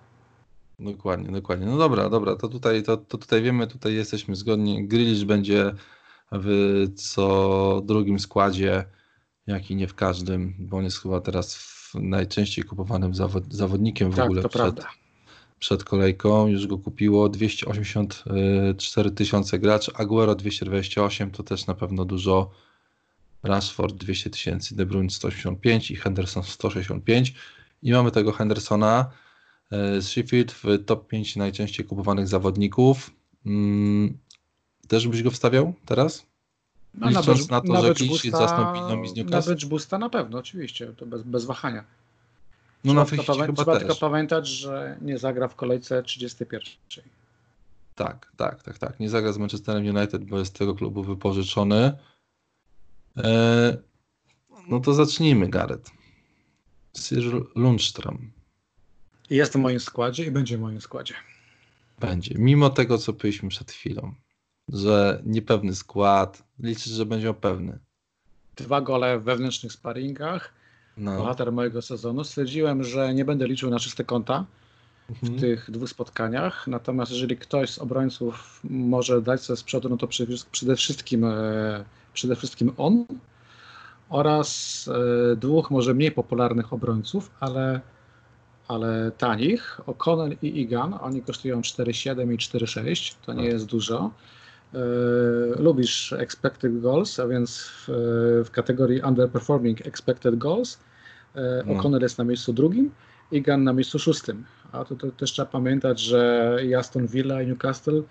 Dokładnie, dokładnie. No dobra, dobra, to tutaj, to, to tutaj wiemy, tutaj jesteśmy zgodni. Grillish będzie w co drugim składzie, jak i nie w każdym, bo on jest chyba teraz najczęściej kupowanym zawod, zawodnikiem w tak, ogóle przed, prawda. przed kolejką. Już go kupiło 284 tysiące graczy, Aguero 228 to też na pewno dużo. Rashford 200 tysięcy, De Bruyne 185 i Henderson 165. I mamy tego Hendersona Sheffield w top 5 najczęściej kupowanych zawodników. Mm, też byś go wstawiał teraz? No, Licząc na, na to, na że Klisz zastąpi z Newcastle? Na Boosta na pewno, oczywiście, to bez, bez wahania. No na tylko, pamię- trzeba też. tylko pamiętać, że nie zagra w kolejce 31. Tak, tak, tak, tak. Nie zagra z Manchesterem United, bo jest z tego klubu wypożyczony. Eee, no to zacznijmy, Gareth. Cyril Lundström. Jest w moim składzie i będzie w moim składzie. Będzie. Mimo tego, co powiedzieliśmy przed chwilą że niepewny skład. Liczysz, że będzie pewny. Dwa gole w wewnętrznych sparingach. No. Bohater mojego sezonu. Stwierdziłem, że nie będę liczył na czyste konta w mhm. tych dwóch spotkaniach. Natomiast jeżeli ktoś z obrońców może dać sobie z przodu, no to przede wszystkim, e, przede wszystkim on oraz e, dwóch może mniej popularnych obrońców, ale, ale tanich. O'Connell i Igan. Oni kosztują 4,7 i 4,6. To nie tak. jest dużo. E, lubisz expected goals, a więc w, w kategorii underperforming expected goals no. O'Connell jest na miejscu drugim i Gunn na miejscu szóstym. A to, to też trzeba pamiętać, że Aston Villa i Newcastle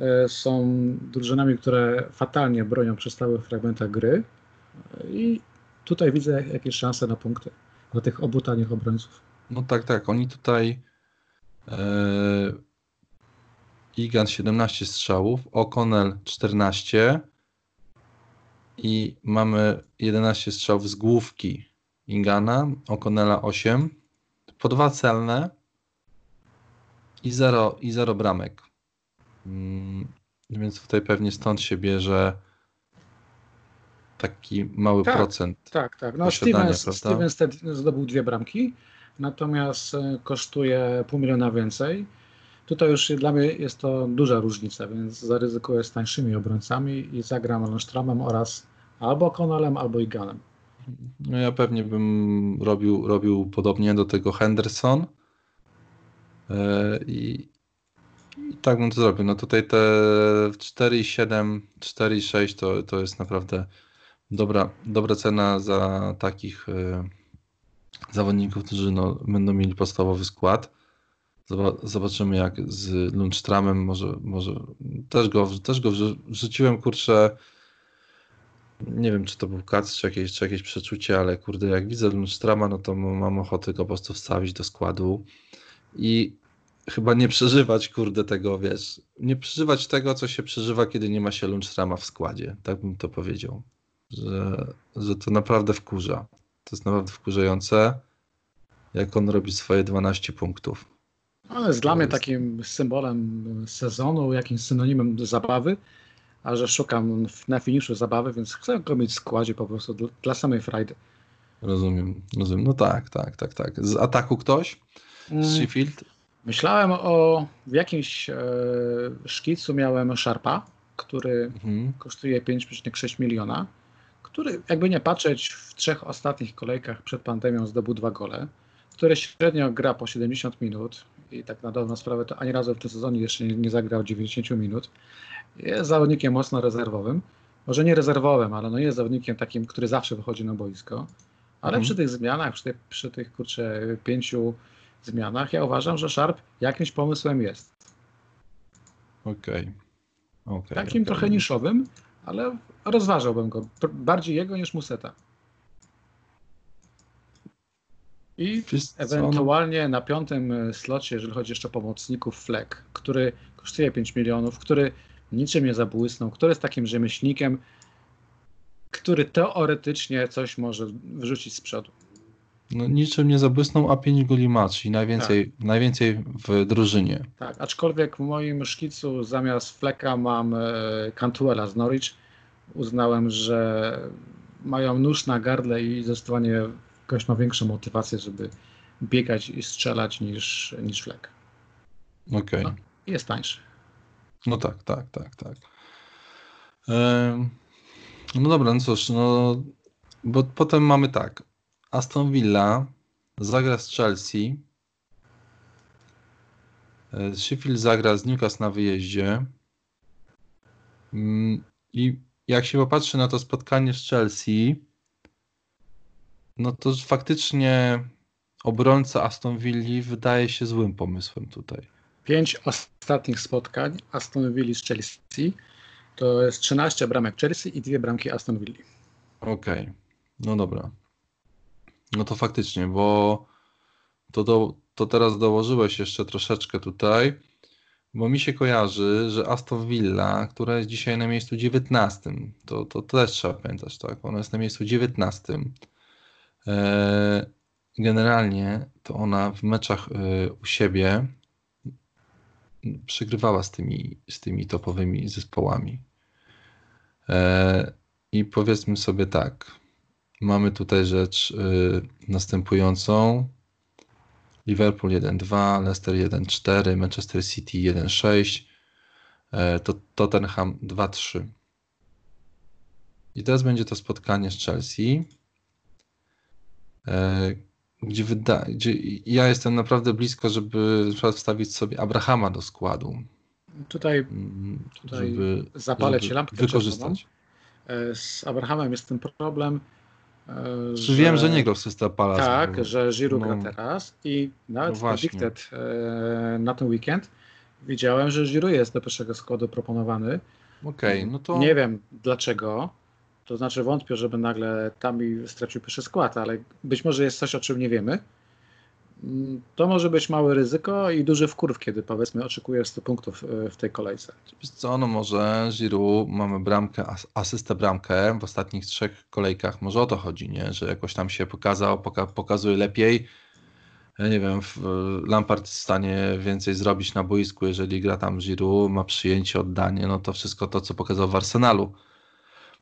e, są drużynami, które fatalnie bronią przy stałych fragmentach gry i tutaj widzę jakieś szanse na punkty dla tych obu tanich obrońców. No tak, tak. Oni tutaj Igan 17 strzałów, O'Connell 14 i mamy 11 strzałów z główki Ingana, O'Connella 8, po dwa celne i 0 i zero bramek. Hmm, więc tutaj pewnie stąd się bierze taki mały tak, procent. Tak, tak. No Stevens, Stevens zdobył dwie bramki, natomiast e, kosztuje pół miliona więcej. Tutaj już dla mnie jest to duża różnica, więc zaryzykuję z tańszymi obrońcami i zagram Lundströmem oraz albo Konolem, albo Iganem. No ja pewnie bym robił, robił podobnie do tego Henderson yy, i, i tak bym to zrobił. No tutaj te 4,7, 4,6 to, to jest naprawdę dobra, dobra cena za takich yy, zawodników, którzy no, będą mieli podstawowy skład. Zobaczymy jak z Lundstramem, może, może też go, też go wrzuciłem, kurczę, nie wiem czy to był kac, czy jakieś, czy jakieś przeczucie, ale kurde, jak widzę Lundstrama, no to mam ochotę go po prostu wstawić do składu i chyba nie przeżywać, kurde, tego, wiesz, nie przeżywać tego, co się przeżywa, kiedy nie ma się Lundstrama w składzie, tak bym to powiedział, że, że to naprawdę wkurza. To jest naprawdę wkurzające, jak on robi swoje 12 punktów. Ale jest dla mnie takim symbolem sezonu, jakimś synonimem zabawy, a że szukam na finiszu zabawy, więc chcę go mieć w składzie po prostu dla, dla samej frajdy. Rozumiem, rozumiem. No tak, tak, tak, tak. Z ataku ktoś? Z mm. Sheffield? Myślałem o, w jakimś e, szkicu miałem Sharpa, który mhm. kosztuje 5,6 miliona, który jakby nie patrzeć w trzech ostatnich kolejkach przed pandemią zdobył dwa gole, który średnio gra po 70 minut, i tak na dobrą sprawę to ani razu w tym sezonie jeszcze nie, nie zagrał 90 minut. Jest zawodnikiem mocno rezerwowym. Może nie rezerwowym, ale no jest zawodnikiem takim, który zawsze wychodzi na boisko. Ale mhm. przy tych zmianach, przy tych, przy tych kurczę, pięciu zmianach, ja uważam, że Sharp jakimś pomysłem jest. Okej. Okay. okay. Takim okay. trochę niszowym, ale rozważałbym go. Bardziej jego niż Museta. I ewentualnie na piątym e, slocie, jeżeli chodzi jeszcze o pomocników, Fleck, który kosztuje 5 milionów, który niczym nie zabłysnął, który jest takim rzemieślnikiem, który teoretycznie coś może wyrzucić z przodu. No, niczym nie zabłysnął, a 5 goli ma, czyli najwięcej, tak. najwięcej w drużynie. Tak, aczkolwiek w moim szkicu zamiast Fleka mam e, Cantuela z Norwich. Uznałem, że mają nóż na gardle i zdecydowanie ktoś ma większą motywację, żeby biegać i strzelać niż, niż Fleck. Okej. Okay. No, jest tańszy. No tak, tak, tak, tak. no dobra, no cóż, no bo potem mamy tak. Aston Villa zagra z Chelsea. E, Sheffield zagra z Newcastle na wyjeździe. Mm, I jak się popatrzy na to spotkanie z Chelsea, no to faktycznie obrońca Aston Villa wydaje się złym pomysłem tutaj. Pięć ostatnich spotkań Aston Villa z Chelsea to jest 13 bramek Chelsea i dwie bramki Aston Villa. Okej, okay. no dobra. No to faktycznie, bo to, do, to teraz dołożyłeś jeszcze troszeczkę tutaj, bo mi się kojarzy, że Aston Villa, która jest dzisiaj na miejscu 19, to, to też trzeba pamiętać, tak? Ona jest na miejscu 19. E, generalnie to ona w meczach e, u siebie przegrywała z tymi, z tymi topowymi zespołami. E, I powiedzmy sobie tak, mamy tutaj rzecz następującą. Liverpool 1-2, Leicester 1-4, Manchester City 1-6, to Tottenham 2-3. I teraz będzie to spotkanie z Chelsea. E, gdzie, wyda, gdzie ja jestem naprawdę blisko, żeby wstawić sobie Abrahama do składu. Tutaj, mm, tutaj żeby, zapalę ci lampkę. Wykorzystać. E, z Abrahamem jest ten problem. E, że, wiem, że nie grał w System Palace. Tak, bo, że Giroud no, gra teraz i nawet no Predicted na ten weekend widziałem, że Giroud jest do pierwszego składu proponowany. Okej, okay, no to... Nie wiem dlaczego, to znaczy wątpię, żeby nagle tam stracił pierwszy skład, ale być może jest coś, o czym nie wiemy. To może być małe ryzyko i duży wkurw, kiedy powiedzmy oczekuje 100 punktów e, w tej kolejce. Co, no może Giroud, mamy bramkę, asystę bramkę w ostatnich trzech kolejkach, może o to chodzi, nie? że jakoś tam się pokazał, poka pokazuje lepiej. Ja nie wiem, Lampard jest w stanie więcej zrobić na boisku, jeżeli gra tam Giroud, ma przyjęcie, oddanie, no to wszystko to, co pokazał w Arsenalu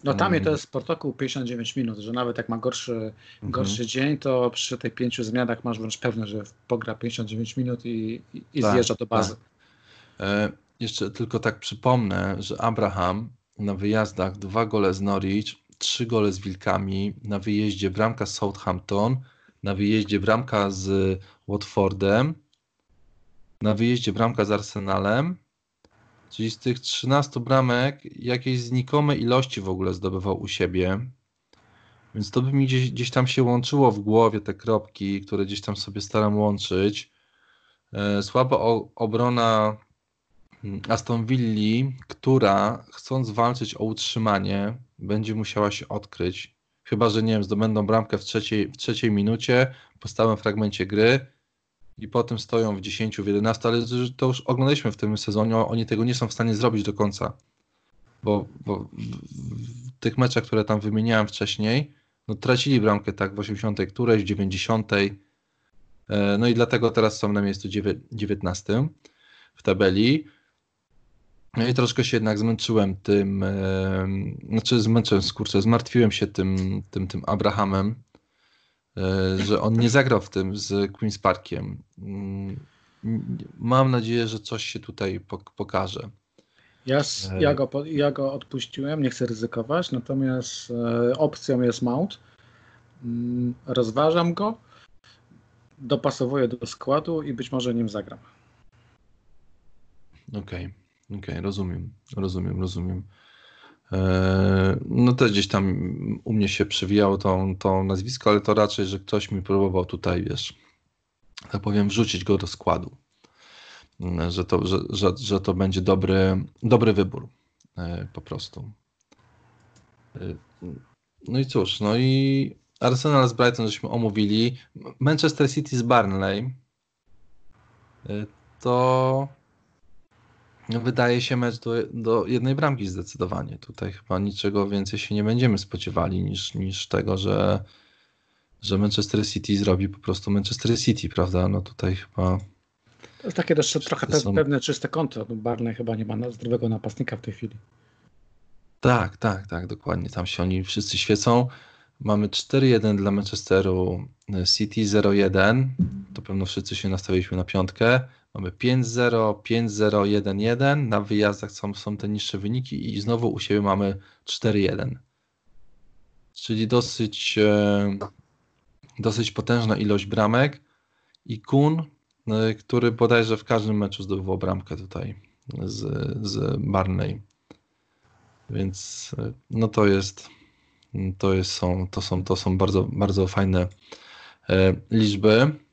no tam to jest protokół 59 minut, że nawet jak ma gorszy, mhm. gorszy dzień, to przy tych pięciu zmianach masz wręcz pewne, że pogra 59 minut i, i tak, zjeżdża do bazy. Tak. E, jeszcze tylko tak przypomnę, że Abraham na wyjazdach dwa gole z Norwich, trzy gole z Wilkami, na wyjeździe bramka z Southampton, na wyjeździe bramka z Watfordem, na wyjeździe bramka z Arsenalem, Czyli z tych 13 bramek jakieś znikome ilości w ogóle zdobywał u siebie. Więc to by mi gdzieś, gdzieś tam się łączyło w głowie te kropki, które gdzieś tam sobie staram łączyć. E, słaba obrona mm, Aston Villa, która chcąc walczyć o utrzymanie, będzie musiała się odkryć. Chyba, że nie wiem, zdobędą bramkę w trzeciej, w trzeciej minucie, po stałym fragmencie gry i potem stoją w 10, w 11, ale to już oglądaliśmy w tym sezonie, oni tego nie są w stanie zrobić do końca. Bo, bo w tych meczach, które tam wymieniałem wcześniej, no tracili bramkę tak w 80, którejś, w 90. E, no i dlatego teraz są na miejscu 19 w tabeli. No i troszkę się jednak zmęczyłem tym, e, znaczy zmęczyłem, skurczę, zmartwiłem się tym, tym, tym Abrahamem, że on nie zagrał w tym z Queen's Parkiem. Mm, mam nadzieję, że coś się tutaj pokaże. Ja, e, ja, go, ja go odpuściłem, nie chcę ryzykować, natomiast e, opcją jest Mount. Mm, rozważam go, dopasowuję do składu i być może nim zagram. Okej, okay, okej, okay, rozumiem, rozumiem, rozumiem. E, no też gdzieś tam u mnie się przewijało to, to nazwisko, ale to raczej, że ktoś mi próbował tutaj, wiesz, tak powiem, wrzucić go do składu. E, że to, że, że, że to będzie dobry, dobry wybór e, po prostu. No i cóż, no i Arsenal z Brighton żeśmy omówili. Manchester City z Burnley. To wydaje się mecz do, do jednej bramki zdecydowanie. Tutaj chyba niczego więcej się nie będziemy spodziewali niż, niż tego, że, że Manchester City zrobi po prostu Manchester City, prawda? No tutaj chyba. To jest takie też trochę pe są... pewne czyste konto. No Barney chyba nie ma zdrowego napastnika w tej chwili. Tak, tak, tak, dokładnie. Tam się oni wszyscy świecą. Mamy 4-1 dla Manchesteru City 0-1. To pewno wszyscy się nastawiliśmy na piątkę. Mamy 5-0, 5-0, 1-1. Na wyjazdach są, są te niższe wyniki i znowu u siebie mamy 4-1. Czyli dosyć, e, dosyć potężna ilość bramek. I Kun, e, który bodajże w każdym meczu zdobywał bramkę tutaj z, z Barney. Więc e, no to jest, to jest, są, to są, to są bardzo, bardzo fajne liczby.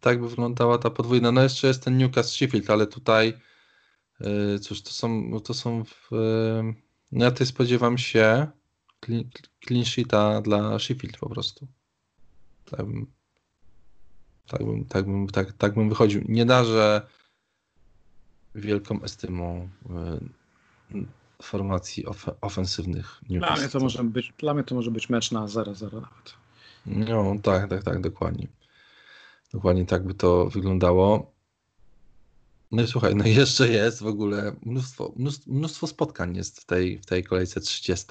Tak by wyglądała ta podwójna. No jeszcze jest ten Newcastle Sheffield, ale tutaj yy, cóż, to są, to są w, yy, no ja tutaj spodziewam się clean, clean sheeta dla Sheffield po prostu. Tak bym, tak bym, tak bym, tak, tak bym wychodził. Nie darzę wielką estymą yy, formacji of, ofensywnych Newcastle. Dla mnie, to może być, dla mnie to może być mecz na 0-0 nawet. No tak, tak, tak, dokładnie. Dokładnie tak by to wyglądało. No i słuchaj, no jeszcze jest w ogóle mnóstwo, mnóstwo, mnóstwo spotkań jest w tej, w tej kolejce 30.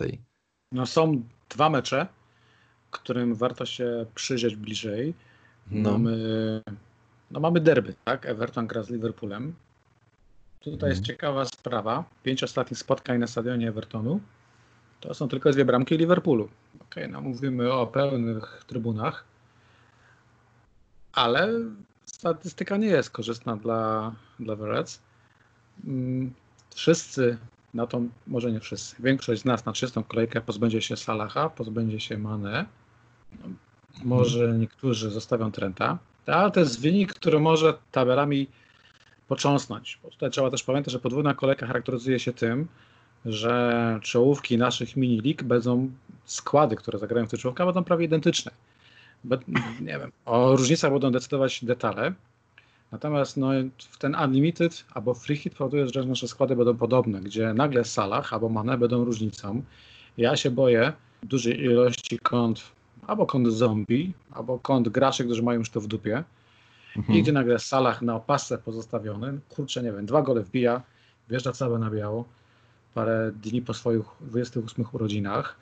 No są dwa mecze, którym warto się przyjrzeć bliżej. No. Mamy, no mamy derby, tak? Everton gra z Liverpoolem. Tutaj mhm. jest ciekawa sprawa. Pięć ostatnich spotkań na stadionie Evertonu to są tylko dwie bramki Liverpoolu. Okej, okay, no mówimy o pełnych trybunach ale statystyka nie jest korzystna dla, dla Verets. Mm, wszyscy na tą, może nie wszyscy, większość z nas na czystą kolejkę pozbędzie się Salaha, pozbędzie się Mane. Może niektórzy zostawią Trenta, ale to jest wynik, który może tabelami począsnąć. Bo tutaj trzeba też pamiętać, że podwójna kolejka charakteryzuje się tym, że czołówki naszych mini-lig będą, składy, które zagrają w tych czołówkach, będą prawie identyczne nie wiem, o różnicach będą decydować detale. Natomiast no, w ten Unlimited albo Free Hit powoduje, że nasze składy będą podobne, gdzie nagle Salah albo Mane będą różnicą. Ja się boję dużej ilości kont, albo kont zombie, albo kont graczy, którzy mają już to w dupie. Mhm. I gdzie nagle Salah na opasce pozostawiony, kurczę, nie wiem, dwa gole wbija, wjeżdża całe na biało, parę dni po swoich 28 urodzinach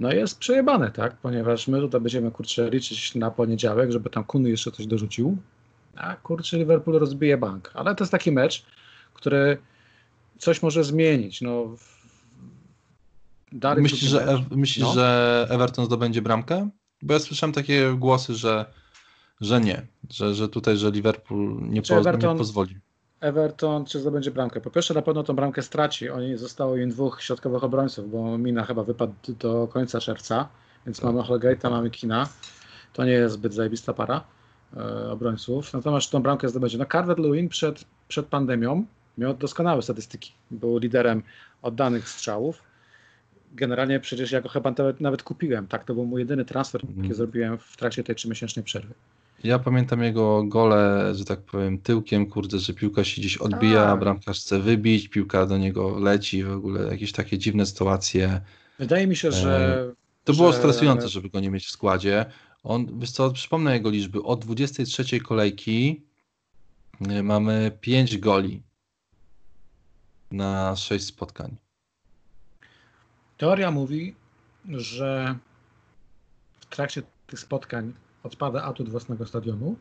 no jest przejebane, tak? Ponieważ my tutaj będziemy, kurczę, liczyć na poniedziałek, żeby tam Kuny jeszcze coś dorzucił, a kurczę, Liverpool rozbije bank. Ale to jest taki mecz, który coś może zmienić. No, dalej myślisz, że, e myślisz no. że Everton zdobędzie bramkę? Bo ja słyszałem takie głosy, że, że nie, że, że tutaj, że Liverpool nie, po, Everton, nie pozwoli. Everton czy zdobędzie bramkę? Po pierwsze na pewno tą bramkę straci. Oni zostało im dwóch środkowych obrońców, bo Mina chyba wypadł do końca czerwca, więc tak. mamy Holgate'a, mamy Kina. To nie jest zbyt zajebista para e, obrońców. Natomiast tą bramkę zdobędzie. No Carver-Lewin przed, przed pandemią miał doskonałe statystyki. Był liderem oddanych strzałów. Generalnie przecież ja go chyba nawet, nawet kupiłem. Tak, to był mój jedyny transfer, jaki mm. zrobiłem w trakcie tej trzymiesięcznej przerwy. Ja pamiętam jego gole, że tak powiem, tyłkiem, kurde, że piłka się gdzieś odbija, tak. bramkarz chce wybić, piłka do niego leci, w ogóle jakieś takie dziwne sytuacje. Wydaje mi się, że... E, to że... było stresujące, żeby go nie mieć w składzie. On, wiesz co, przypomnę jego liczby, od 23 kolejki e, mamy 5 goli na 6 spotkań. Teoria mówi, że w trakcie tych spotkań odpada atut własnego stadionu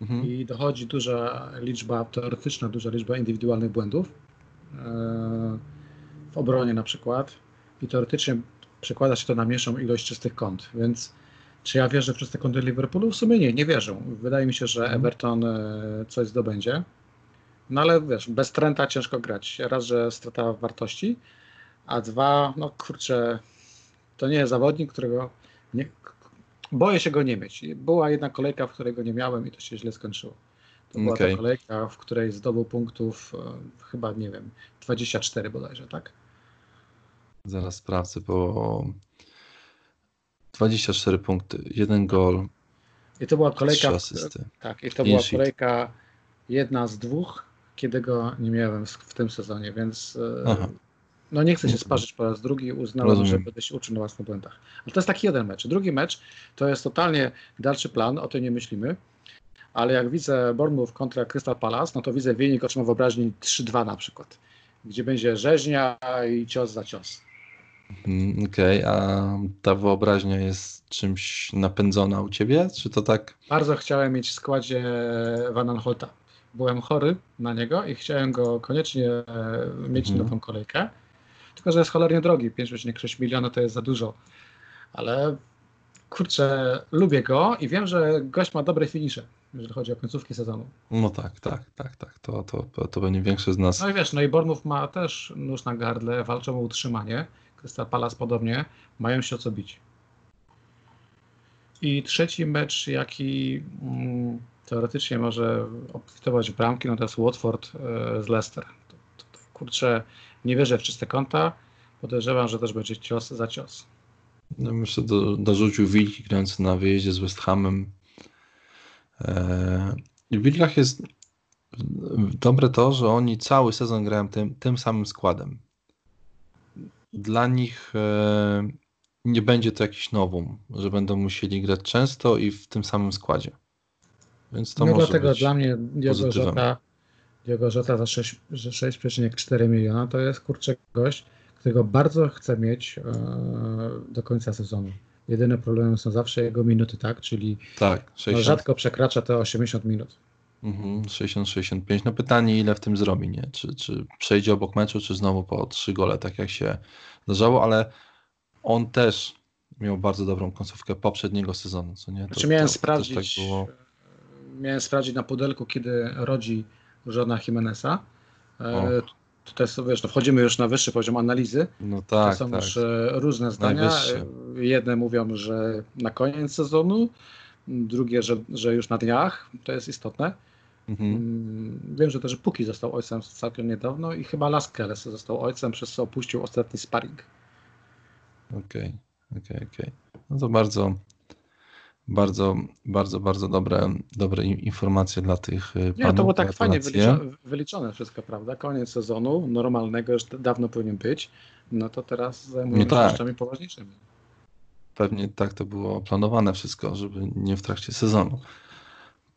mhm. i dochodzi duża liczba, teoretyczna duża liczba indywidualnych błędów e, w obronie na przykład i teoretycznie przekłada się to na mniejszą ilość czystych kąt, więc czy ja wierzę w czyste kąty Liverpoolu? W sumie nie, nie wierzę. Wydaje mi się, że mhm. Everton e, coś zdobędzie. No ale wiesz, bez Trenta ciężko grać. Raz, że strata wartości, a dwa, no kurczę, to nie jest zawodnik, którego nie, boję się go nie mieć. Była jedna kolejka, w której go nie miałem i to się źle skończyło. To była okay. ta kolejka, w której zdobył punktów e, chyba, nie wiem, 24 bodajże, tak? Zaraz sprawdzę, bo 24 punkty, jeden gol. I to była kolejka. Tak, i to była kolejka jedna z dwóch, kiedy go nie miałem w, tym sezonie, więc e. no nie chcę się sparzyć po raz drugi, uznałem, Rozumiem. że będę się uczył na własnych błędach. Ale to jest taki jeden mecz. Drugi mecz to jest totalnie dalszy plan, o tym nie myślimy. Ale jak widzę Bournemouth kontra Crystal Palace, no to widzę wynik oczyma wyobraźni 3-2 na przykład, gdzie będzie rzeźnia i cios za cios. Mhm, okej, okay, a ta wyobraźnia jest czymś napędzona u ciebie, czy to tak? Bardzo chciałem mieć w składzie Van Aanholta. Byłem chory na niego i chciałem go koniecznie e, mieć mhm. na tą kolejkę. Tylko, że jest cholernie drogi, 5,6 miliona to jest za dużo. Ale kurczę, lubię go i wiem, że gość ma dobre finisze, jeżeli chodzi o końcówki sezonu. No tak, tak, tak, tak. To, to, to będzie większy z nas. No i wiesz, no i Bormów ma też nóż na gardle, walczą o utrzymanie. Crystal Palace podobnie, mają się o co bić. I trzeci mecz, jaki mm, teoretycznie może obfitować w bramki, no to jest Watford e, z Leicester. To, to, to, kurczę, nie wierzę w czyste konta. Podejrzewam, że też będzie cios za cios. No, myślę, do, dorzucił Wilki grający na wyjeździe z West Hamem. Eee, w Wilkach jest dobre to, że oni cały sezon grają tym, tym samym składem dla nich e, nie będzie to jakiś nowum, że będą musieli grać często i w tym samym składzie. Więc to no może dlatego być dla mnie Diego Diego Jota za 6,4 miliona to jest kurczę gość, którego bardzo chcę mieć e, do końca sezonu. Jedyne problemy są zawsze jego minuty, tak? Czyli tak, 60... no, rzadko przekracza te 80 minut. Mhm, 60-65. No pytanie, ile w tym zrobi, nie? Czy, czy przejdzie obok meczu, czy znowu po trzy gole, tak jak się zdarzało, ale on też miał bardzo dobrą końcówkę poprzedniego sezonu, co nie? To, znaczy miałem to, sprawdzić, tak miałem sprawdzić na pudelku, kiedy rodzi żona Jimeneza. E, to jest, wiesz, no wchodzimy już na wyższy poziom analizy. No tak, to są tak. już e, różne zdania. Najwyższy. Jedne mówią, że na koniec sezonu, drugie, że, że już na dniach. To jest istotne. Mhm. Mm, wiem, że też Puki został ojcem całkiem niedawno i chyba Laskeles został ojcem, przez co opuścił ostatni sparring. Okej, okay, okej, okay, okej. Okay. No to bardzo, bardzo, bardzo, bardzo dobre, dobre informacje dla tych panów. Nie, to było tak fajnie wyliczone, wyliczone, wszystko, prawda? Koniec sezonu normalnego już dawno powinien być, no to teraz zajmujemy no tak. się rzeczami poważniejszymi. Pewnie tak to było planowane wszystko, żeby nie w trakcie sezonu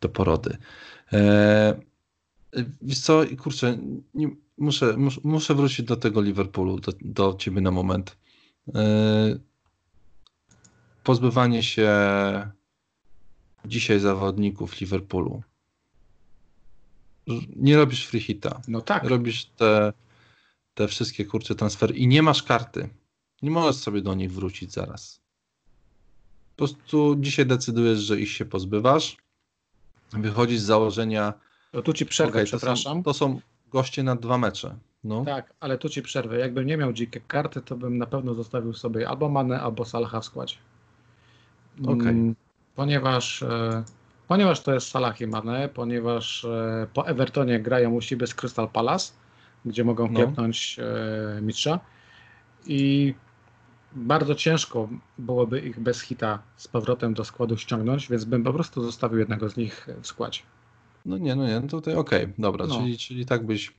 do porody. E, wiesz co, kurczę, nie, muszę, muszę, muszę wrócić do tego Liverpoolu, do, do ciebie na moment. E, pozbywanie się dzisiaj zawodników Liverpoolu. Nie robisz free hita. No tak. Robisz te, te wszystkie kurcze transfery i nie masz karty. Nie możesz sobie do nich wrócić zaraz. Po prostu dzisiaj decydujesz, że ich się pozbywasz wychodzi z założenia. To tu ci przerwę, okay, przepraszam. To są, to są goście na dwa mecze. No. Tak, ale tu ci przerwę. Jakbym nie miał dzikie karty, to bym na pewno zostawił sobie albo Manę, albo Salaha w składzie. Okay. Ponieważ, e, ponieważ to jest Salah i Mane, ponieważ e, po Evertonie grają u siebie z Crystal Palace, gdzie mogą no. piepnąć e, mistrza i bardzo ciężko byłoby ich bez hita z powrotem do składu ściągnąć, więc bym po prostu zostawił jednego z nich w składzie. No nie, no nie, no tutaj okej, okay, dobra, no. czyli, czyli tak byś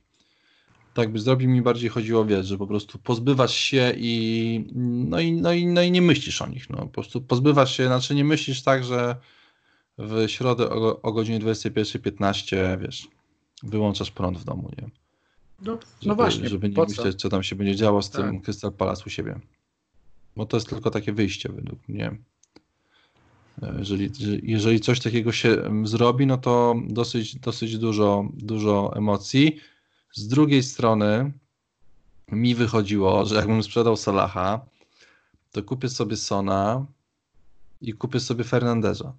tak byś zrobił, mi bardziej chodziło, wiesz, że po prostu pozbywasz się i no i, no i, no i nie myślisz o nich, no po prostu pozbywasz się, znaczy nie myślisz tak, że w środę o, o godzinie 21.15, wiesz, wyłączasz prąd w domu, nie? No, no żeby, no właśnie, żeby nie myśleć, co tam się będzie działo z tak. tym Crystal Palace u siebie. Bo to jest tylko takie wyjście według mnie. Jeżeli, jeżeli coś takiego się zrobi, no to dosyć, dosyć dużo, dużo emocji. Z drugiej strony mi wychodziło, że jakbym sprzedał Salaha, to kupię sobie Sona i kupię sobie Fernandeza.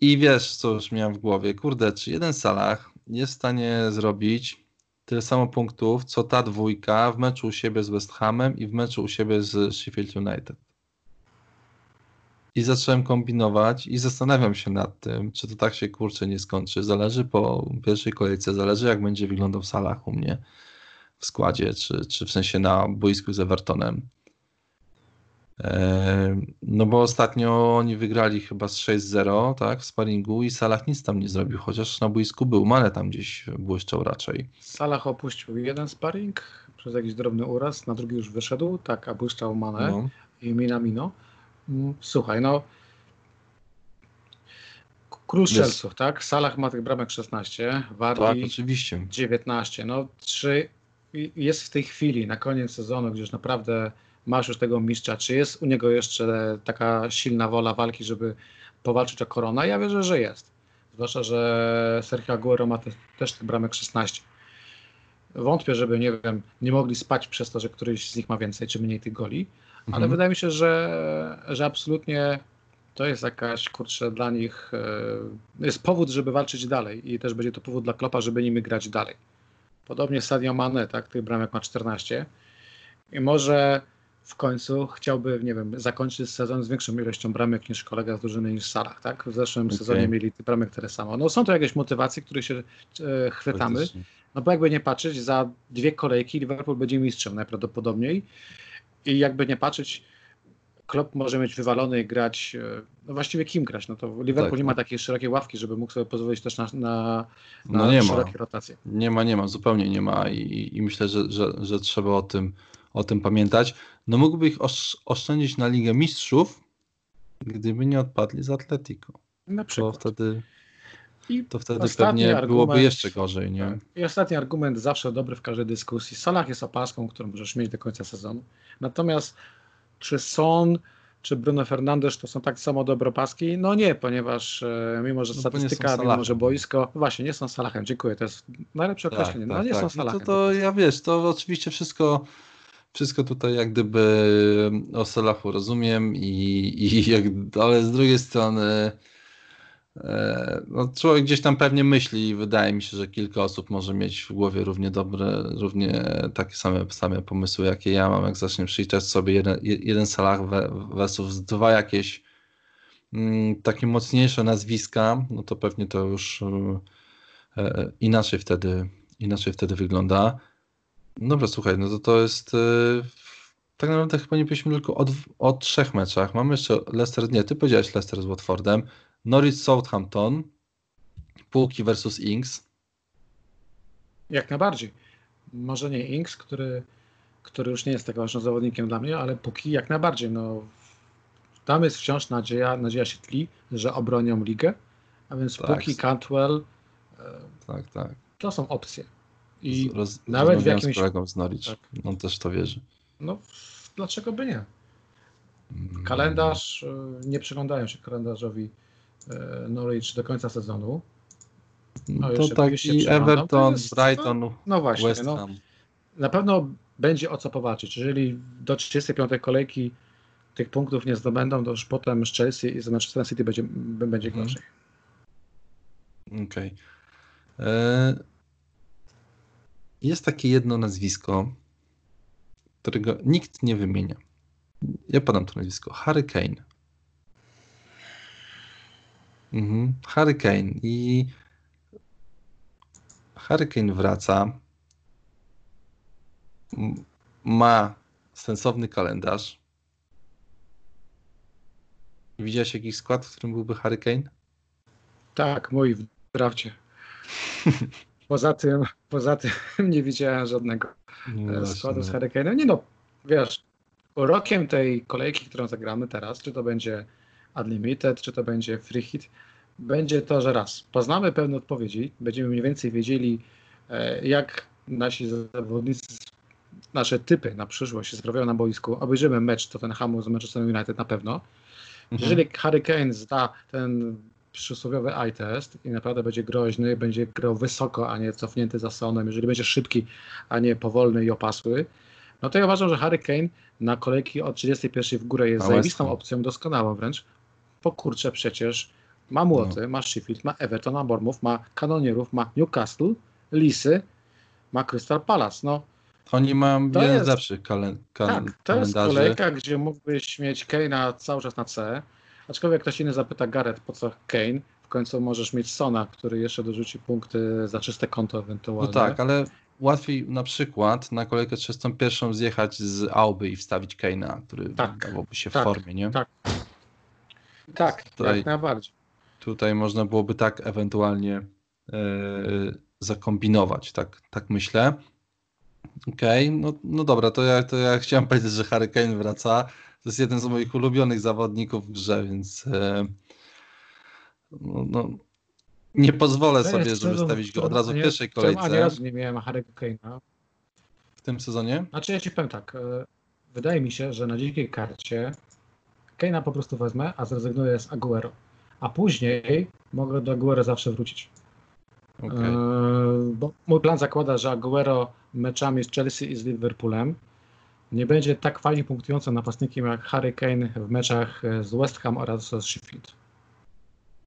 I wiesz, co już miałem w głowie, kurde, czy jeden Salah jest w stanie zrobić tyle samo punktów, co ta dwójka w meczu u siebie z West Hamem i w meczu u siebie z Sheffield United. I zacząłem kombinować i zastanawiam się nad tym, czy to tak się kurczę nie skończy. Zależy po pierwszej kolejce, zależy jak będzie wyglądał Salah u mnie w składzie, czy, czy w sensie na boisku z Evertonem. No bo ostatnio oni wygrali chyba z 6-0, tak, w sparingu i Salah nic tam nie zrobił, chociaż na boisku był, Mane tam gdzieś błyszczał raczej. Salah opuścił jeden sparing przez jakiś drobny uraz, na drugi już wyszedł, tak, a błyszczał Mane no. i Minamino. Słuchaj, no Król strzelców, tak? Salah ma tych bramek 16, Wardi tak, oczywiście. 19. No, czy jest w tej chwili, na koniec sezonu, gdzie już naprawdę masz już tego mistrza, czy jest u niego jeszcze taka silna wola walki, żeby powalczyć o koronę? Ja wierzę, że jest. Zwłaszcza, że Sergio Aguero ma te, też tych bramek 16. Wątpię, żeby, nie wiem, nie mogli spać przez to, że któryś z nich ma więcej czy mniej tych goli, ale mhm. wydaje mi się, że, że absolutnie to jest jakaś, kurczę, dla nich e, jest powód, żeby walczyć dalej i też będzie to powód dla Klopa, żeby nimi grać dalej. Podobnie Sadio Mane, tak, tych bramek ma 14 i może w końcu chciałby, nie wiem, zakończyć sezon z większą ilością bramek niż kolega z drużyny niż Salah, tak? W zeszłym okay. sezonie mieli tych bramek tyle samo. No są to jakieś motywacje, które się e, chwytamy, no bo jakby nie patrzeć, za dwie kolejki Liverpool będzie mistrzem najprawdopodobniej i jakby nie patrzeć, Klopp może mieć wywalony i grać, e, no właściwie kim grać, no to Liverpool tak. nie ma takiej szerokiej ławki, żeby mógł sobie pozwolić też na, na, na no nie szerokie ma. rotacje. Nie ma, nie ma, zupełnie nie ma i, i myślę, że, że, że trzeba o tym, o tym pamiętać. No mógłby ich oszczędzić na Ligę Mistrzów, gdyby nie odpadli z Atletico. Na przykład. Wtedy, I to wtedy pewnie argument, byłoby jeszcze gorzej. Nie? Tak. I ostatni argument, zawsze dobry w każdej dyskusji. Salah jest opaską, którą możesz mieć do końca sezonu. Natomiast czy Son, czy Bruno Fernandes to są tak samo dobre paski? No nie, ponieważ e, mimo, że no statystyka, mimo, że boisko, właśnie, nie są Salahem, dziękuję, to jest najlepsze tak, określenie, no tak, nie tak. są Salahem. No to, to ja wiesz, to oczywiście wszystko wszystko tutaj jak gdyby o Salachu rozumiem i, i jak, ale z drugiej strony no, człowiek gdzieś tam pewnie myśli i wydaje mi się, że kilka osób może mieć w głowie równie dobre, równie takie same, same pomysły, jakie ja mam, jak zacznie przyliczać sobie jeden, jeden Salah versus dwa jakieś mm, takie mocniejsze nazwiska, no to pewnie to już e, inaczej wtedy inaczej wtedy wygląda. Dobra, słuchaj, no to to jest e, tak naprawdę chyba nie byliśmy tylko o, o trzech meczach. Mamy jeszcze Leicester, nie, ty powiedziałeś Leicester z Watfordem, Norwich Southampton, Półki versus Inks. Jak najbardziej. Może nie Inks, który, który już nie jest tak ważnym zawodnikiem dla mnie, ale Półki jak najbardziej. No, tam jest wciąż nadzieja, nadzieja się tli, że obronią ligę, a więc tak. Póki, Cantwell, e, tak, tak. to są opcje. I Roz, nawet w jakimś... z kolegą z Norwich, tak. on też to wierzy. No, dlaczego by nie? Mm. Kalendarz, e, nie przyglądają się kalendarzowi Norwich do końca sezonu. No, to taki Everton, jest, Brighton, no, no właśnie, West no, na pewno będzie o co powalczyć. Jeżeli do 35 kolejki tych punktów nie zdobędą, to już potem z Chelsea i z Manchester City będzie, będzie mhm. gorzej. Okej. Okay. E, jest takie jedno nazwisko, którego nikt nie wymienia. Ja podam to nazwisko. Harry Kane. Mhm. Hurricane i Hurricane wraca. Ma sensowny kalendarz. Widziałeś jakiś skład, w którym byłby Hurricane? Tak, mój w drafcie. Poza tym, poza tym nie widziałem żadnego no składu z no. Hurricane'em. Nie no, wiesz, rokiem tej kolejki, którą zagramy teraz, czy to będzie Unlimited, czy to będzie Free Hit, będzie to, że raz, poznamy pewne odpowiedzi, będziemy mniej więcej wiedzieli, e, jak nasi zawodnicy, nasze typy na przyszłość się sprawiają na boisku. Obejrzymy mecz Tottenhamu z Manchester United na pewno. Mhm. Jeżeli Harry Kane zda ten przysłowiowy eye test i naprawdę będzie groźny, będzie grał wysoko, a nie cofnięty za sonem, jeżeli będzie szybki, a nie powolny i opasły, no to ja uważam, że Harry Kane na kolejki od 31 w górę jest zajebistą opcją, doskonałą wręcz. Pokurczę przecież ma Młoty, no. ma Sheffield, ma Everton, ma Bournemouth, ma Kanonierów, ma Newcastle, Lisy, ma Crystal Palace. No, Oni mają jeden jest, z lepszych kalen, kal, tak, to jest kolejka, gdzie mógłbyś mieć Kane'a cały czas na C, aczkolwiek ktoś inny zapyta Gareth, po co Kane? W końcu możesz mieć Sona, który jeszcze dorzuci punkty za czyste konto ewentualnie. No tak, ale łatwiej na przykład na kolejkę 31 zjechać z Auby i wstawić Keina, który tak, się tak, w formie, nie? Tak, tak tutaj, jak najbardziej. Tutaj można byłoby tak ewentualnie yy, zakombinować, tak, tak myślę. Okej, okay, no, no dobra, to ja, to ja chciałem powiedzieć, że Harry Kane wraca. To jest jeden z moich ulubionych zawodników w grze, więc yy, no, no nie pozwolę sobie, żeby stawić go od razu w pierwszej kolejce. Ani razu nie miałem Harry'ego Kane'a. W tym sezonie? Znaczy ja ci powiem tak, e, wydaje mi się, że na dzikiej karcie Kane'a po prostu wezmę, a zrezygnuję z Aguero. A później mogę do Aguero zawsze wrócić. Okay. E, bo mój plan zakłada, że Aguero meczami z Chelsea i z Liverpoolem nie będzie tak fajnie punktującym napastnikiem jak Harry Kane w meczach z West Ham oraz z Sheffield.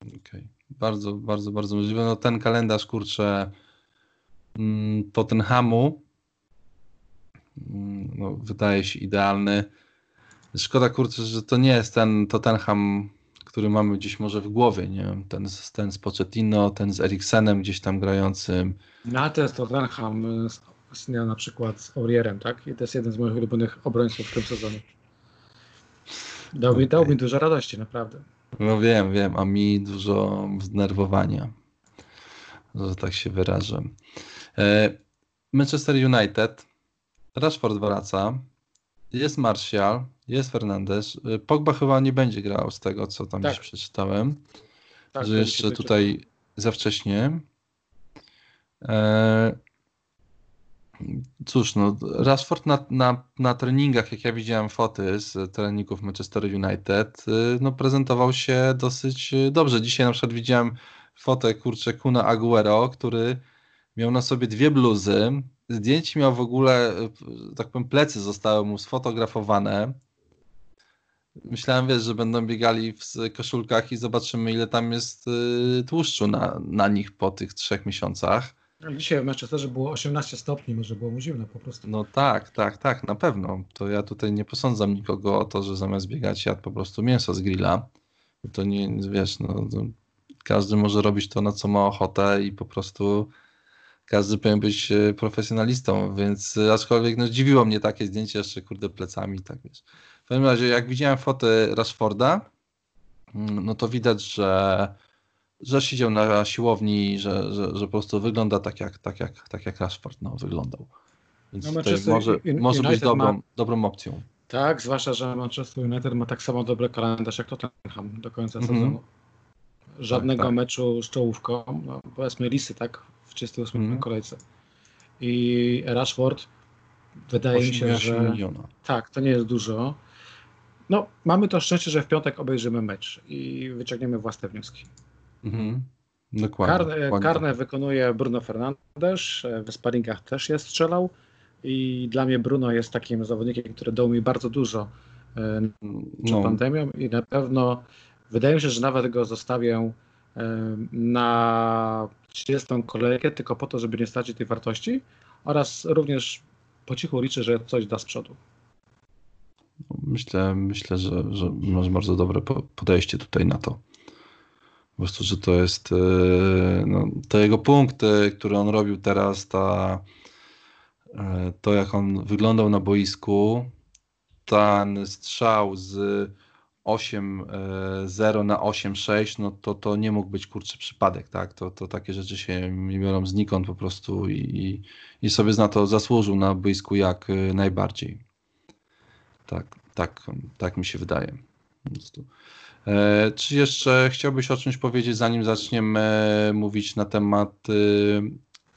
Okej. Okay. Bardzo, bardzo, bardzo możliwe. No ten kalendarz, kurczę, mm, Tottenhamu mm, no, wydaje się idealny. Szkoda, kurczę, że to nie jest ten Tottenham, który mamy gdzieś może w głowie, nie wiem, ten, ten z Pochettino, ten z Eriksenem gdzieś tam grającym. No, to jest Tottenham z, z, na przykład z Aurierem, tak? I to jest jeden z moich ulubionych obrońców w tym sezonie. Dał, okay. mi, dał mi dużo radości, naprawdę. No wiem, wiem, a mi dużo zdenerwowania, że tak się wyrażę. E, Manchester United, Rashford wraca, jest Martial, jest Fernandez. E, Pogba chyba nie będzie grał z tego, co tam tak. przeczytałem, tak, że jeszcze tutaj za wcześnie. E, Cóż, no, Rashford na, na, na treningach, jak ja widziałem foty z treningów Manchester United, y, no, prezentował się dosyć y, dobrze. Dzisiaj na przykład widziałem fotę, kurczę, Kuna Aguero, który miał na sobie dwie bluzy, zdjęć miał w ogóle, y, tak powiem, plecy zostały mu sfotografowane. Myślałem, wiesz, że będą biegali w koszulkach i zobaczymy, ile tam jest tłuszczu na, na nich po tych trzech miesiącach. Dzisiaj w Manchesterze było 18 stopni, może było mu zimno po prostu. No tak, tak, tak, na pewno. To ja tutaj nie posądzam nikogo o to, że zamiast biegać jadł po prostu mięso z grilla. To nie, wiesz, no, każdy może robić to, na co ma ochotę i po prostu każdy powinien być e, profesjonalistą, więc aczkolwiek no, dziwiło mnie takie zdjęcie jeszcze, kurde, plecami, tak wiesz. W każdym razie, jak widziałem fotę Rashforda, mm, no to widać, że że siedział na siłowni, że, że, że po prostu wygląda tak jak, tak jak, tak jak Rashford no, wyglądał. Więc no, może, może być dobrą, ma... dobrą opcją. Tak, zwłaszcza, że Manchester United ma tak samo dobry kalendarz jak Tottenham do końca mm -hmm. sezonu. Żadnego tak, tak. meczu z czołówką, no, powiedzmy Lisy, tak, w 38 mm -hmm. kolejce. I Rashford wydaje mi się, że miliona. tak, to nie jest dużo. No, mamy to szczęście, że w piątek obejrzymy mecz i wyciągniemy własne wnioski. Mhm. Dokładnie, Karne, dokładnie. karne wykonuje Bruno Fernandes, w sparingach też jest strzelał i dla mnie Bruno jest takim zawodnikiem, który dał mi bardzo dużo e, przed no. pandemią i na pewno wydaje mi się, że nawet go zostawię e, na 30 kolejkę tylko po to, żeby nie stracić tej wartości oraz również po cichu liczę, że coś da z przodu. Myślę, myślę że, że masz bardzo dobre podejście tutaj na to. Po prostu, że to jest e, no, te jego punkty, które on robił teraz, ta, e, to jak on wyglądał na boisku, ten strzał z 8-0 e, na 8-6, no to, to nie mógł być kurczy przypadek, tak? To, to takie rzeczy się nie biorą znikąd po prostu i, i sobie na to zasłużył na boisku jak najbardziej. Tak, tak, tak mi się wydaje. E, czy jeszcze chciałbyś o czymś powiedzieć, zanim zaczniemy mówić na temat, y,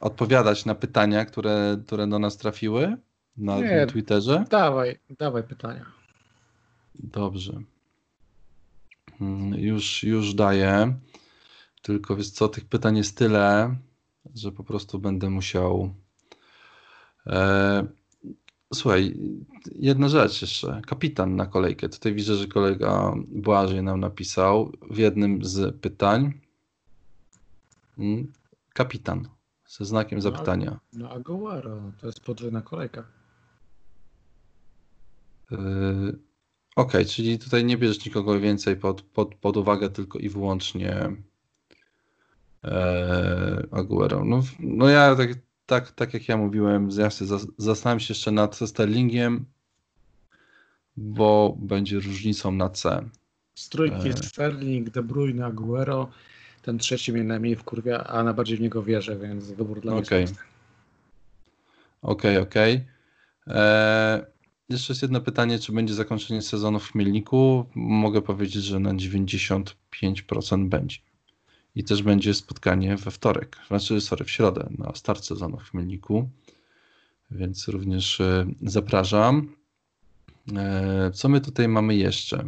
odpowiadać na pytania, które, które do nas trafiły na Nie, Twitterze? Dawaj, dawaj pytania. Dobrze. Mm, już, już daję. Tylko wiesz co, tych pytań jest tyle, że po prostu będę musiał. E, Słuchaj, jedna rzecz jeszcze. Kapitan na kolejkę. Tutaj widzę, że kolega Błażej nam napisał w jednym z pytań. Hmm, kapitan ze znakiem zapytania. No, no Aguero, to jest podwójna kolejka. Yy, Okej, okay, czyli tutaj nie bierzesz nikogo więcej pod, pod, pod uwagę, tylko i wyłącznie e, Aguero. No, no ja tak tak, tak jak ja mówiłem, ja zastanawiam się jeszcze nad Sterlingiem, bo będzie różnicą na C. Z trójki e... Sterling, De Bruyne, Aguero. Ten trzeci mnie najmniej wkurwia, a najbardziej w niego wierzę, więc wybór dla okay. mnie Okej, okej. E, jeszcze jest jedno pytanie, czy będzie zakończenie sezonu w Chmielniku? Mogę powiedzieć, że na 95% będzie. I też będzie spotkanie we wtorek, znaczy sorry, w środę na start sezonu w Chmielniku, więc również e, zapraszam. E, co my tutaj mamy jeszcze?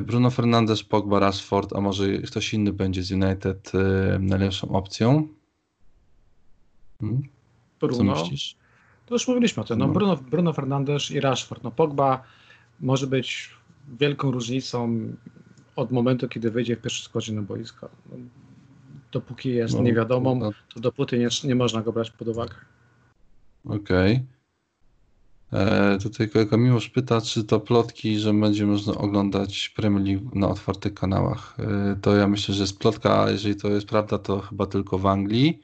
Bruno Fernandes, Pogba, Rashford, a może ktoś inny będzie z United najlepszą opcją? Hmm? Bruno. Co myślisz? To już mówiliśmy o tym. No, Bruno, Bruno Fernandes i Rashford. No, Pogba może być wielką różnicą od momentu, kiedy wyjdzie w pierwszym składzie na boisko. No, dopóki jest no, niewiadomą, no. to dopóty nie, nie można go brać pod uwagę. Okej. Okay. E, tutaj kolega Miłosz pyta, czy to plotki, że będzie można oglądać Premier League na otwartych kanałach. E, to ja myślę, że jest plotka, jeżeli to jest prawda, to chyba tylko w Anglii.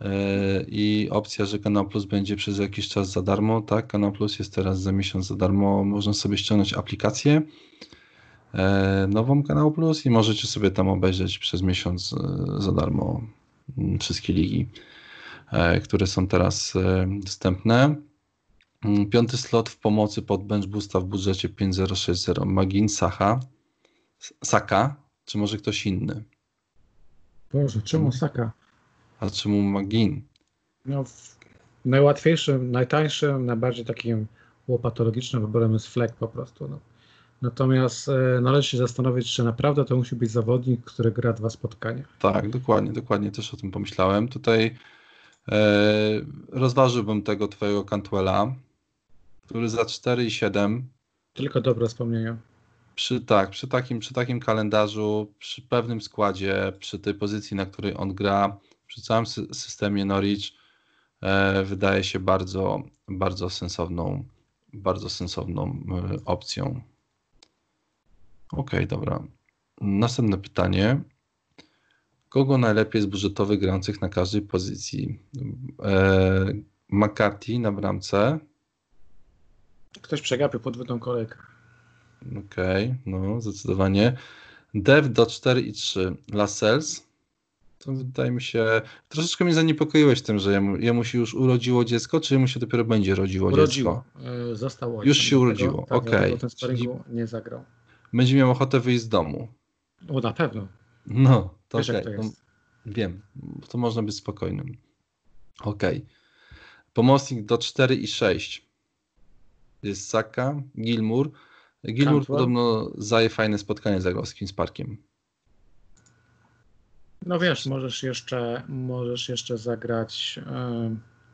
E, i opcja, że Kanał Plus będzie przez jakiś czas za darmo, tak? Kanał Plus jest teraz za miesiąc za darmo, można sobie ściągnąć aplikację nową Kanał Plus i możecie sobie tam obejrzeć przez miesiąc e, za darmo mm, wszystkie ligi, które są teraz dostępne. Mm, piąty slot w pomocy pod bench boosta w budżecie 5060 Magin, Sacha, Saka, czy może ktoś inny? Boże, czemu Saka? A czemu Magin? No, najłatwiejszym, najtańszym, najbardziej takim łopatologicznym wyborem jest Fleck po prostu. No. Natomiast e, należy się zastanowić, czy naprawdę to musi być zawodnik, który gra dwa spotkania. Tak, dokładnie, dokładnie też o tym pomyślałem. Tutaj e, rozważyłbym tego twojego Cantwella, który za 4 i 7. Tylko dobre wspomnienia. Przy, tak, przy takim, przy takim kalendarzu, przy pewnym składzie, przy tej pozycji, na której on gra, przy całym systemie Norwich e, wydaje się bardzo, bardzo sensowną, bardzo sensowną e, opcją. Ok, dobra. Następne pytanie. Kogo najlepiej z budżetowych grających na każdej pozycji? E, McCarthy na bramce. Ktoś przegapił podwójną kolejkę. Okej, okay, no zdecydowanie. Dev do 4 i 3. Lascelles to wydaje mi się, troszeczkę mnie zaniepokoiłeś tym, że jemu, jemu się już urodziło dziecko, czy jemu się dopiero będzie rodziło Urodziło. dziecko? E, zostało. Już się urodziło, tak, okej. Okay. Czyli nie zagrał. Będzie miał ochotę wyjść z domu. O, na pewno. No, to, Wiesz, okay. to Wiem, to można być spokojnym. Okej. Okay. Pomocnik do 4 i 6. Jest Saka, Gilmour. Gilmour podobno zaje fajne spotkanie zagrał z Kings Parkiem. No wiesz, możesz jeszcze, możesz jeszcze zagrać.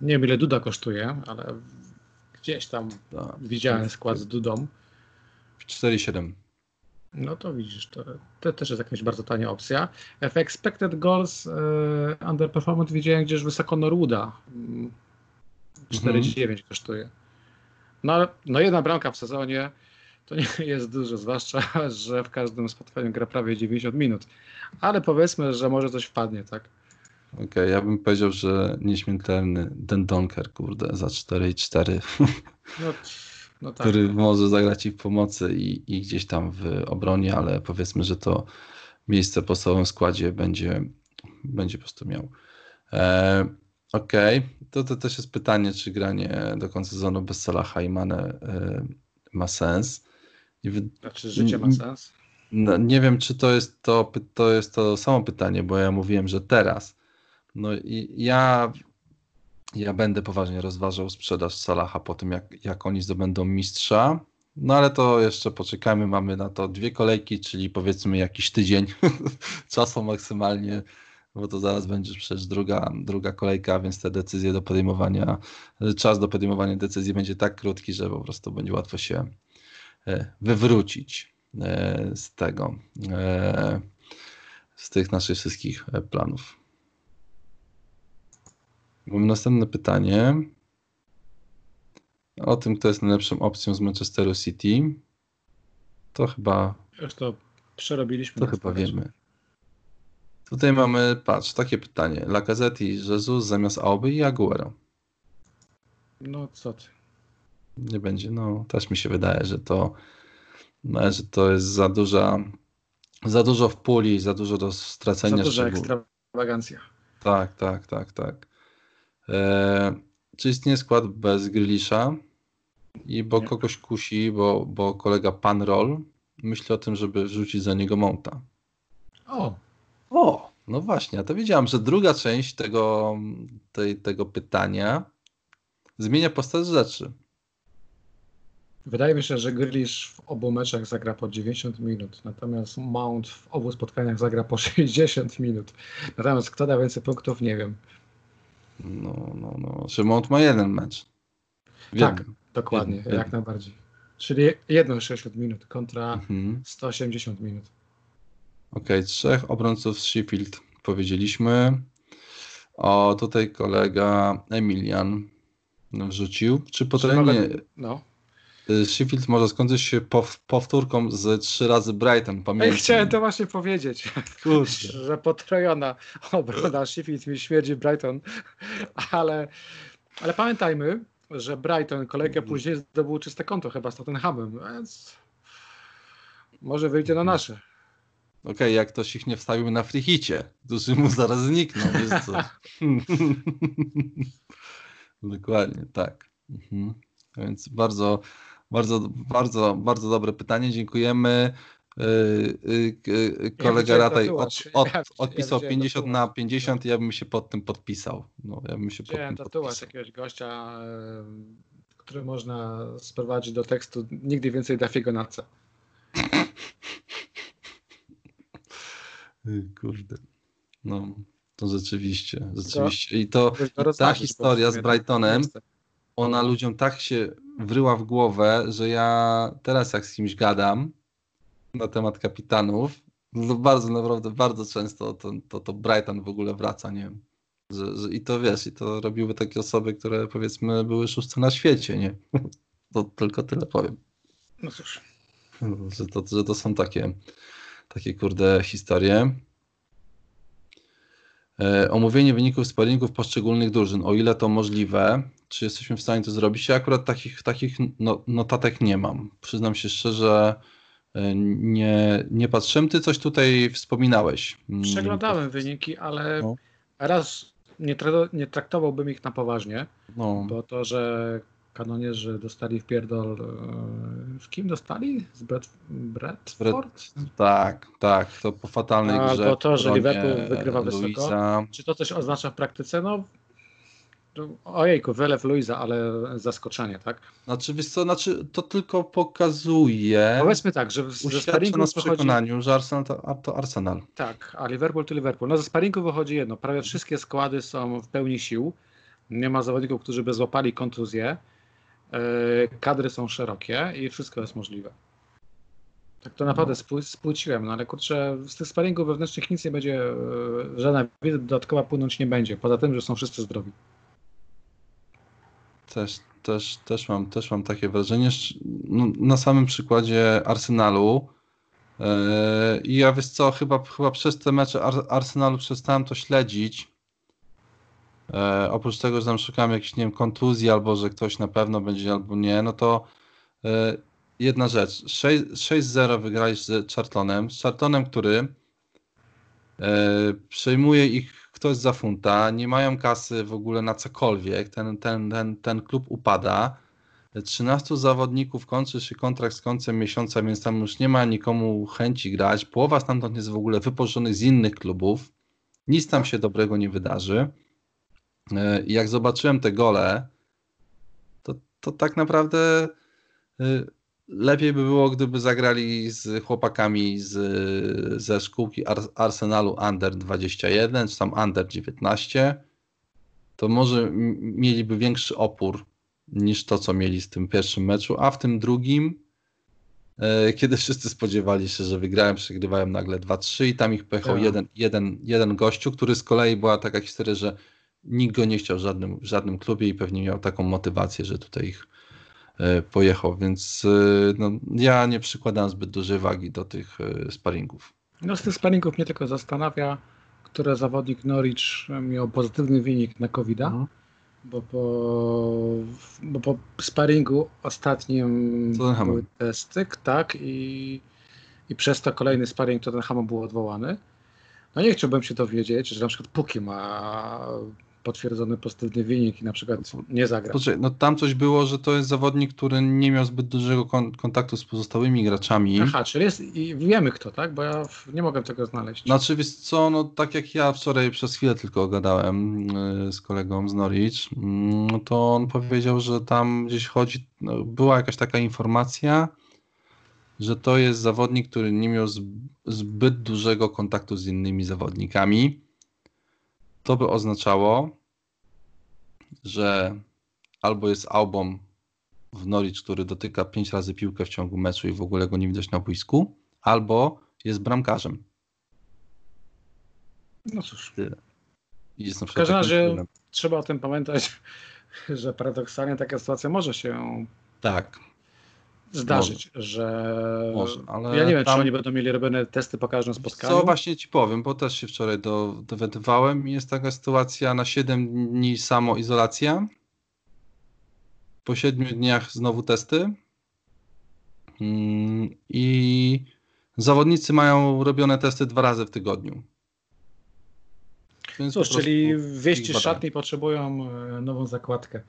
nie wiem ile Duda kosztuje, ale gdzieś tam no, widziałem skład z Dudą. W 4,7. No to widzisz, to, to, też jest jakaś bardzo tania opcja. W expected goals e, underperformance widziałem gdzieś wysoko Norwooda. 4,9 mhm. kosztuje. No ale no jedna bramka w sezonie to nie jest dużo, zwłaszcza, że w każdym spotkaniu gra prawie 90 minut. Ale powiedzmy, że może coś wpadnie, tak? Okej, okay, ja bym powiedział, że nieśmiertelny Den Donker, kurde, za 4 i 4. No, no tak. Który może zagrać w pomocy i, i gdzieś tam w obronie, ale powiedzmy, że to miejsce po całym składzie będzie, będzie po prostu miał. E, Okej, okay. to, to też jest pytanie, czy granie do końca sezonu bez Salaha i Mane e, ma sens. Znaczy życie ma sens? No, nie wiem, czy to jest to, to jest to samo pytanie, bo ja mówiłem, że teraz. No i ja, ja będę poważnie rozważał sprzedaż Salaha po tym, jak, jak oni zdobędą mistrza. No ale to jeszcze poczekajmy, mamy na to dwie kolejki, czyli powiedzmy jakiś tydzień czasu maksymalnie, bo to zaraz będzie przecież druga, druga kolejka, więc te decyzje do podejmowania, czas do podejmowania decyzji będzie tak krótki, że po prostu będzie łatwo się E, wywrócić e, z tego, e, z tych naszych wszystkich planów. Mam następne pytanie o tym, kto jest najlepszą opcją z Manchesteru City. To chyba. Już to przerobiliśmy. To chyba wiemy. Tutaj mamy, patrz, takie pytanie. Lacazette i Jesus zamiast Auby i Aguero. No co ty. Nie będzie, no też mi się wydaje, że to, no, że to jest za duża, za dużo w puli, za dużo do stracenia. Za duża ekstrawagancja. Tak, tak, tak, tak. E, czy istnieje skład bez Grylisza? I bo Nie. kogoś kusi, bo, bo kolega Pan Roll myśli o tym, żeby wrzucić za niego monta. O! O! No właśnie, a to wiedziałem, że druga część tego, tej, tego pytania zmienia postać rzeczy. Wydaje mi się, że Grealish w obu meczach zagra po 90 minut, natomiast Mount w obu spotkaniach zagra po 60 minut. Natomiast kto da więcej punktów, nie wiem. No, no, no. Czy Mount ma jeden mecz? tak, dokładnie, jak najbardziej. Czyli jedno 60 minut kontra mhm. 180 minut. Okej, okay, trzech obrońców z Sheffield powiedzieliśmy. O, tutaj kolega Emilian wrzucił. Czy po terenie... No. Y, Sheffield może skończyć się powtórką z trzy razy Brighton. Pamiętam. Ja chciałem to właśnie powiedzieć, Kurczę. że potrojona obrona Sheffield mi śmierdzi Brighton, ale, ale pamiętajmy, że Brighton kolejkę mhm. później zdobył czyste konto chyba z Tottenhamem, więc może wyjdzie na nasze. Okej, okay, jak ktoś ich nie wstawił na frichicie, którzy mu zaraz znikną, wiesz co? Dokładnie, tak. Mhm. Więc bardzo, bardzo, bardzo, bardzo dobre pytanie. Dziękujemy. Yy, yy, kolega ja Rataj od, od, odpisał ja 50 na 50 i ja bym się pod tym podpisał. No, ja bym się pod tym tatuaż jakiegoś gościa, który można sprowadzić do tekstu nigdy więcej Dafiego na C. Kurde. No, to rzeczywiście, rzeczywiście. I to, i ta historia z Brightonem, ona ludziom tak się wryła w głowę, że ja teraz jak z kimś gadam na temat kapitanów, no bardzo, naprawdę bardzo często to, to, to Brighton w ogóle wraca, nie wiem. Że, że, I to wiesz, i to robiły takie osoby, które powiedzmy były szóste na świecie, nie? To tylko tyle powiem. No cóż. Że to, że to są takie, takie kurde historie. E, omówienie wyników sparingów poszczególnych drużyn, o ile to możliwe, czy jesteśmy w stanie to zrobić? Ja akurat takich, takich no, notatek nie mam. Przyznam się szczerze, e, nie, nie patrzyłem. Ty coś tutaj wspominałeś. Mm, Przeglądałem wyniki, ale no. raz nie, nie traktowałbym ich na poważnie, no. bo to, że kanonierzy dostali w pierdol. E, w kim dostali? Z Brad, Bradford? Tak, tak. To po fatalnej grze. Albo to, że Liverpool wygrywa wysoko. Czy to coś oznacza w praktyce? No Ojejku, wylew Luisa, ale zaskoczenie, tak? Znaczy, wiesz co, znaczy, to tylko pokazuje... Powiedzmy tak, że ze sparingu nas wychodzi... przekonaniu, że Arsenal to, to, Arsenal. Tak, a Liverpool to Liverpool. No ze sparingu wychodzi jedno, prawie wszystkie składy są w pełni sił, nie ma zawodników, którzy by złapali kontuzję, yy, kadry są szerokie i wszystko jest możliwe. Tak to naprawdę no. spłuciłem, no ale kurczę, z tych sparingów wewnętrznych nic nie będzie, yy, żadna dodatkowa płynąć nie będzie, poza tym, że są wszyscy zdrowi. Też, też, też, mam, też mam takie wrażenie, no, na samym przykładzie Arsenalu. Yy, I ja wiesz co, chyba, chyba przez te mecze Ar Arsenalu przestałem to śledzić. E, oprócz tego, że tam szukam jakiejś, nie wiem, kontuzji, albo że ktoś na pewno będzie, albo nie, no to e, jedna rzecz. 6-0 wygrałeś z Chartonem. Z Chartonem, który e, przejmuje ich ktoś za funta, nie mają kasy w ogóle na cokolwiek, ten, ten, ten, ten klub upada. 13 zawodników kończy się kontrakt z końcem miesiąca, więc tam już nie ma nikomu chęci grać. Połowa stamtąd jest w ogóle wypożyczonych z innych klubów. Nic tam się dobrego nie wydarzy. E, jak zobaczyłem te gole, to, to tak naprawdę e, lepiej by było, gdyby zagrali z chłopakami z, ze szkółki Arsenalu Under 21 czy tam Under 19. To może mieliby większy opór niż to, co mieli z tym pierwszym meczu, a w tym drugim, e, kiedy wszyscy spodziewali się, że wygrają, przegrywają nagle 2-3 i tam ich pechał tak. jeden, jeden, jeden gościu, który z kolei była taka historia, że nikt go nie chciał w żadnym, w żadnym klubie i pewnie miał taką motywację, że tutaj ich pojechał, więc e, no, ja nie przykładam zbyt dużej wagi do tych e, sparingów. No z tych sparingów mnie tylko zastanawia które zawodnik Norwich miał pozytywny wynik na covid mhm. bo, po, bo po sparingu ostatnim były testy, tak, i, i przez to kolejny sparing Tottenhamu był odwołany. No nie chciałbym się dowiedzieć, że na przykład Puki ma potwierdzony pozytywny wynik i na przykład nie zagra. Poczekaj, no tam coś było, że to jest zawodnik, który nie miał zbyt dużego kon kontaktu z pozostałymi graczami. Aha, czyli jest i wiemy kto, tak? Bo ja nie mogę tego znaleźć. Znaczy, wiesz co, no tak jak ja wczoraj przez chwilę tylko gadałem yy, z kolegą z Norwich, yy, no to on powiedział, że tam gdzieś chodzi, no, była jakaś taka informacja, że to jest zawodnik, który nie miał zbyt dużego kontaktu z innymi zawodnikami. To by oznaczało, że albo jest album w Norwich, który dotyka pięć razy piłkę w ciągu meczu i w ogóle go nie widać na boisku, albo jest bramkarzem. No cóż. Tyle. Jest w każdym razie trzeba o tym pamiętać, że paradoksalnie taka sytuacja może się tak zdarzyć, może. że może, ale ja nie wiem, tam... czy oni będą mieli robione testy po każdym spotkaniu. Co właśnie ci powiem, bo też się wczoraj do, dowiadywałem. Jest taka sytuacja na 7 dni samoizolacja. Po 7 dniach znowu testy. Mm, I zawodnicy mają robione testy dwa razy w tygodniu. Więc Cóż, czyli wieści szatni potrzebują e, nową zakładkę.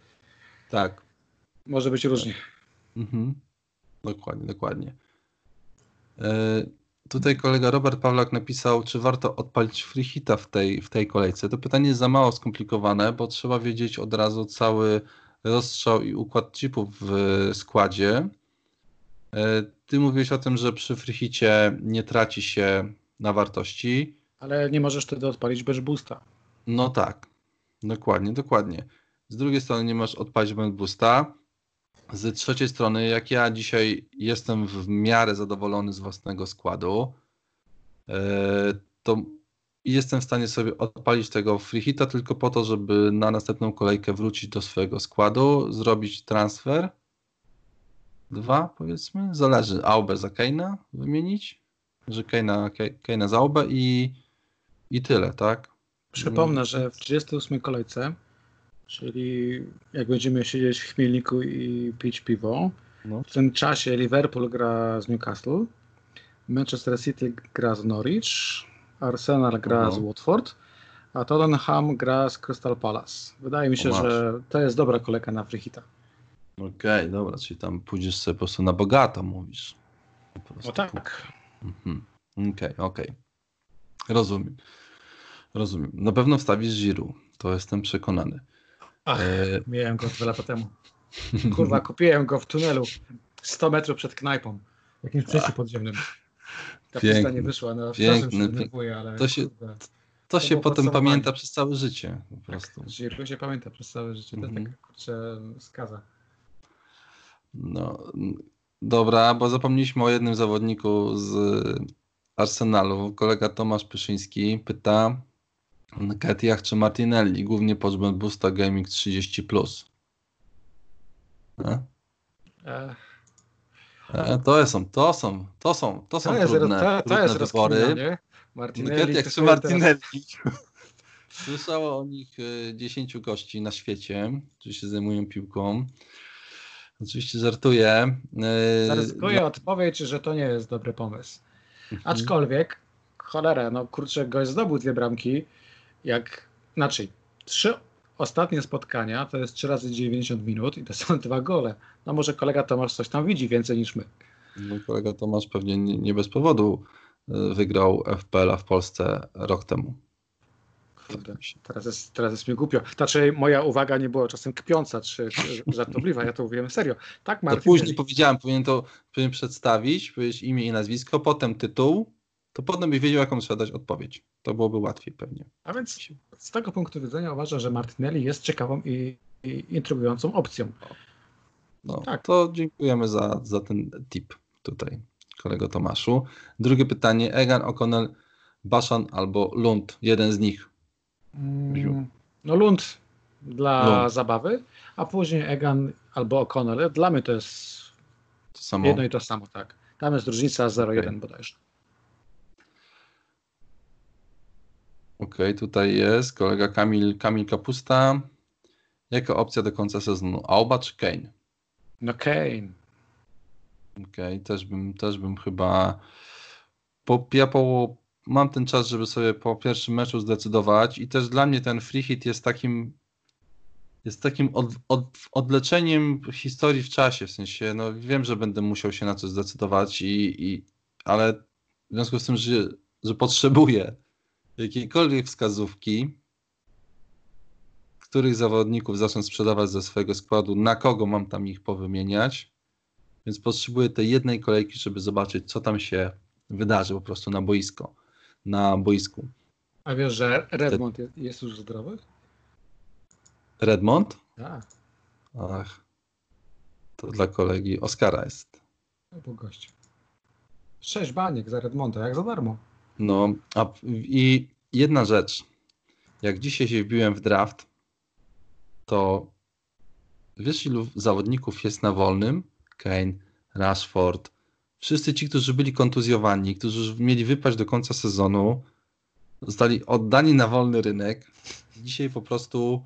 Tak. Może być różnie. Mhm. Dokładnie, dokładnie. E, tutaj kolega Robert Pawlak napisał, czy warto odpalić freehita w tej, w tej kolejce. To pytanie jest za mało skomplikowane, bo trzeba wiedzieć od razu cały rozstrzał i układ chipów w składzie. E, ty mówiłeś o tym, że przy freehicie nie traci się na wartości. Ale nie możesz wtedy odpalić bez boosta. No tak, dokładnie, dokładnie. Z drugiej strony nie możesz odpalić bez boosta. Z trzeciej strony, jak ja dzisiaj jestem w miarę zadowolony z własnego składu, e, to jestem w stanie sobie odpalić tego free hita tylko po to, żeby na następną kolejkę wrócić do swojego składu, zrobić transfer. Dwa powiedzmy, zależy. Aubę za Keina wymienić, że Keina, Keina za Aubę i, i tyle, tak? Przypomnę, że w 38 kolejce Czyli jak będziemy siedzieć w chmielniku i pić piwo, no. w tym czasie Liverpool gra z Newcastle, Manchester City gra z Norwich, Arsenal gra no. z Watford, a Tottenham gra z Crystal Palace. Wydaje mi się, że to jest dobra kolejka na Frichita. Okej, okay, dobra, czyli tam pójdziesz sobie po prostu na bogato, mówisz. No tak. Mhm. Okej, okay, okej. Okay. Rozumiem. Rozumiem. Na pewno wstawisz Giru, to jestem przekonany. Ach, e... miałem go dwa lata temu. Kurwa, kupiłem go w tunelu 100 metrów przed knajpą. W jakimś przejściu podziemnym. Ta piękny, nie wyszła, no piękny, się ale to się, to, to się potem pamięta przez całe życie po tak, prostu. Tak, się pamięta przez całe życie, to mm -hmm. tak kurczę skaza. No, dobra, bo zapomnieliśmy o jednym zawodniku z Arsenalu. Kolega Tomasz Pyszyński pyta, Ketiach czy Martinelli, głównie pod Busta Gaming 30+. Plus. E? E, to są, to są, to są, to są to trudne, jest, to, to jest wybory. Martinelli Ketiach czy Martinelli. Słyszało o nich 10 e, gości na świecie, którzy się zajmują piłką. Oczywiście żartuję. E, Zaryzykuję no. odpowiedź, że to nie jest dobry pomysł. Mhm. Aczkolwiek, cholera, no kurczę, gość zdobył dwie bramki jak, znaczy, trzy ostatnie spotkania to jest 3 razy 90 minut i to są dwa gole. No może kolega Tomasz coś tam widzi więcej niż my. No, kolega Tomasz pewnie nie, nie bez powodu y, wygrał FPL-a w Polsce rok temu. Kurde, teraz jest, teraz jest mi głupio. Znaczy moja uwaga nie była czasem kpiąca czy, czy żartobliwa, ja to mówiłem serio. Tak, Martin. To później powiedziałem, powinien to powinien przedstawić, powiedzieć imię i nazwisko, potem tytuł, to potem byś wiedział, jaką trzeba dać odpowiedź. To byłoby łatwiej pewnie. A więc z tego punktu widzenia uważam, że Martinelli jest ciekawą i, i intrygującą opcją. No, tak. To dziękujemy za, za ten tip tutaj, kolego Tomaszu. Drugie pytanie. Egan, O'Connell, Baszan albo Lund? Jeden z nich. Mm, no Lund dla Lund. zabawy, a później Egan albo O'Connell. Dla mnie to jest to samo. jedno i to samo, tak. Tam jest różnica 0,1 okay. bodajże. Okej, okay, tutaj jest kolega Kamil, Kamil Kapusta. Jaka opcja do końca sezonu? Auba czy Kane? No Kane. Okej, okay, też, bym, też bym chyba... Po, ja po, mam ten czas, żeby sobie po pierwszym meczu zdecydować i też dla mnie ten free hit jest takim jest takim od, od, odleczeniem historii w czasie, w sensie, no wiem, że będę musiał się na coś zdecydować i, i ale w związku z tym, że, że potrzebuję jakiejkolwiek wskazówki, których zawodników zacznę sprzedawać ze swojego składu, na kogo mam tam ich powymieniać, więc potrzebuję tej jednej kolejki, żeby zobaczyć, co tam się wydarzy po prostu na boisko, na boisku. A wiesz, że Redmond jest już zdrowy? Redmond? Tak. Ach, to dla kolegi Oskara jest. Po goście. Sześć baniek za Redmonta, jak za darmo. No, a i jedna rzecz. Jak dzisiaj się wbiłem w draft, to wiesz ilu zawodników jest na wolnym? Kane, Rashford, wszyscy ci, którzy byli kontuzjowani, którzy mieli wypaść do końca sezonu, zostali oddani na wolny rynek. Dzisiaj po prostu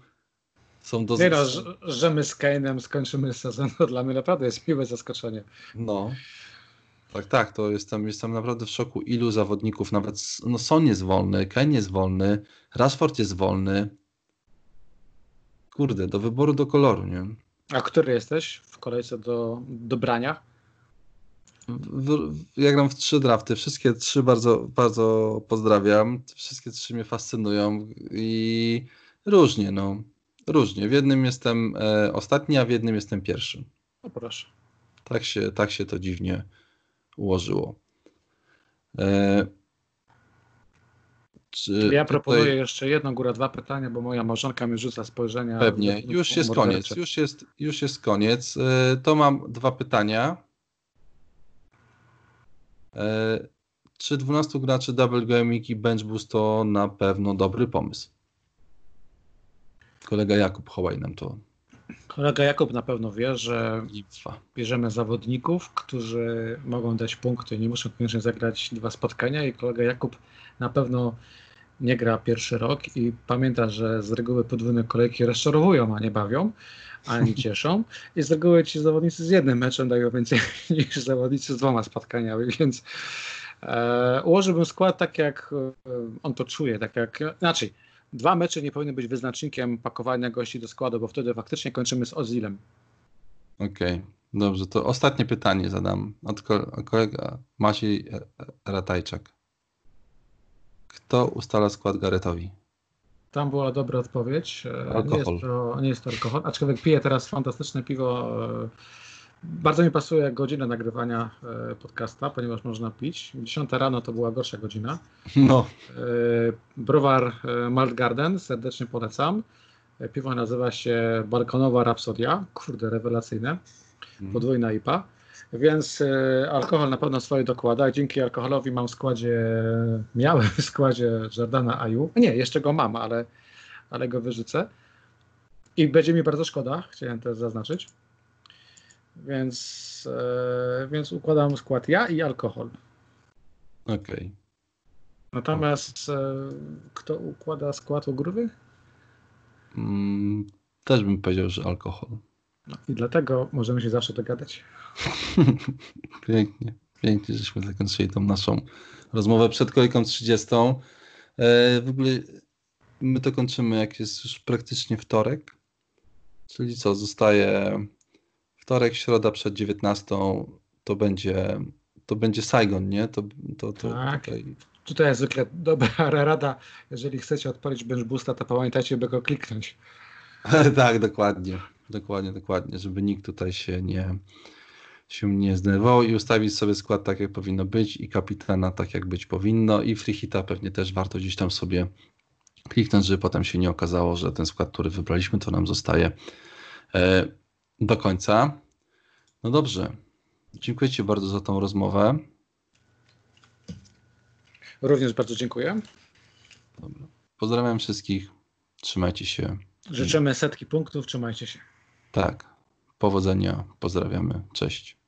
są do... Nie no, że my z Kane'em skończymy sezon, to dla mnie naprawdę jest miłe zaskoczenie. No. Tak, tak, to jestem, jestem naprawdę w szoku, ilu zawodników, nawet no Son jest wolny, Kane jest wolny, Rashford jest wolny. Kurde, do wyboru, do koloru, nie? A który jesteś w kolejce do, do brania? W, ja gram w trzy drafty, wszystkie trzy bardzo, bardzo pozdrawiam, wszystkie trzy mnie fascynują i różnie, no. Różnie. W jednym jestem e, ostatni, a w jednym jestem pierwszy. No proszę. Tak się, tak się to dziwnie ułożyło. E, czy ja proponuję tutaj... jeszcze jedno, góra dwa pytania, bo moja małżonka mi rzuca spojrzenia. Pewnie, już jest koniec, już jest, już jest koniec. E, to mam dwa pytania. E, czy 12 graczy Double Gaming i Bench Boost to na pewno dobry pomysł? Kolega Jakub Hołaj nam to. Kolega Jakub na pewno wie, że bierzemy zawodników, którzy mogą dać punkty, nie muszą koniecznie zagrać dwa spotkania i kolega Jakub na pewno nie gra pierwszy rok i pamięta, że z reguły podwójne kolejki rozczarowują, a nie bawią, ani cieszą. I z reguły ci zawodnicy z jednym meczem dają więcej niż zawodnicy z dwoma spotkaniami, więc e, ułożyłbym skład tak, jak e, on to czuje, tak jak, inaczej, dwa mecze nie powinny być wyznacznikiem pakowania gości do składu, bo wtedy faktycznie kończymy z Ozilem. Okej, okay. dobrze. To ostatnie pytanie zadam od kolega Maciej Ratajczak. Kto ustala skład Garetowi? Tam była dobra odpowiedź. Alkohol. Nie jest to, nie jest to alkohol, aczkolwiek piję teraz fantastyczne piwo e, bardzo mi pasuje godzina nagrywania e, podcasta, ponieważ można pić. 10 rano to była gorsza godzina. No. E, browar e, Malt Garden, serdecznie polecam. Piwo nazywa się Balkonowa Rapsodia. Kurde, rewelacyjne. Mhm. Podwójna IPA. Więc alkohol na pewno swoje dokłada. Dzięki alkoholowi mam w składzie, miałem w składzie Jordana Aju. Nie, jeszcze go mam, ale, ale go wyrzucę. I będzie mi bardzo szkoda, chciałem też zaznaczyć. Więc, e, więc układam skład ja i alkohol. Okej. Okay. Natomiast e, kto układa skład ogrówy? Mm, też bym powiedział, że alkohol. No I dlatego możemy się zawsze dogadać. pięknie, pięknie, żeśmy zakończyli tą naszą rozmowę przed kolejką 30. E, w ogóle my to kończymy, jak jest już praktycznie wtorek. Czyli co, zostaje wtorek, środa przed 19 to będzie, to będzie Saigon, nie? To, to, to tak. tutaj... tutaj jest zwykle dobra rada, jeżeli chcecie odpalić bench boosta, to pamiętajcie, by go kliknąć. tak, dokładnie, dokładnie, dokładnie, żeby nikt tutaj się nie, się nie zdenerwował i ustawić sobie skład tak, jak powinno być i kapitana tak, jak być powinno i freehita pewnie też warto gdzieś tam sobie kliknąć, żeby potem się nie okazało, że ten skład, który wybraliśmy, to nam zostaje e, do końca. No dobrze. Dziękuję Ci bardzo za tą rozmowę. Również bardzo dziękuję. Dobra. Pozdrawiam wszystkich. Trzymajcie się. Życzymy setki punktów. Trzymajcie się. Tak. Powodzenia. Pozdrawiamy. Cześć.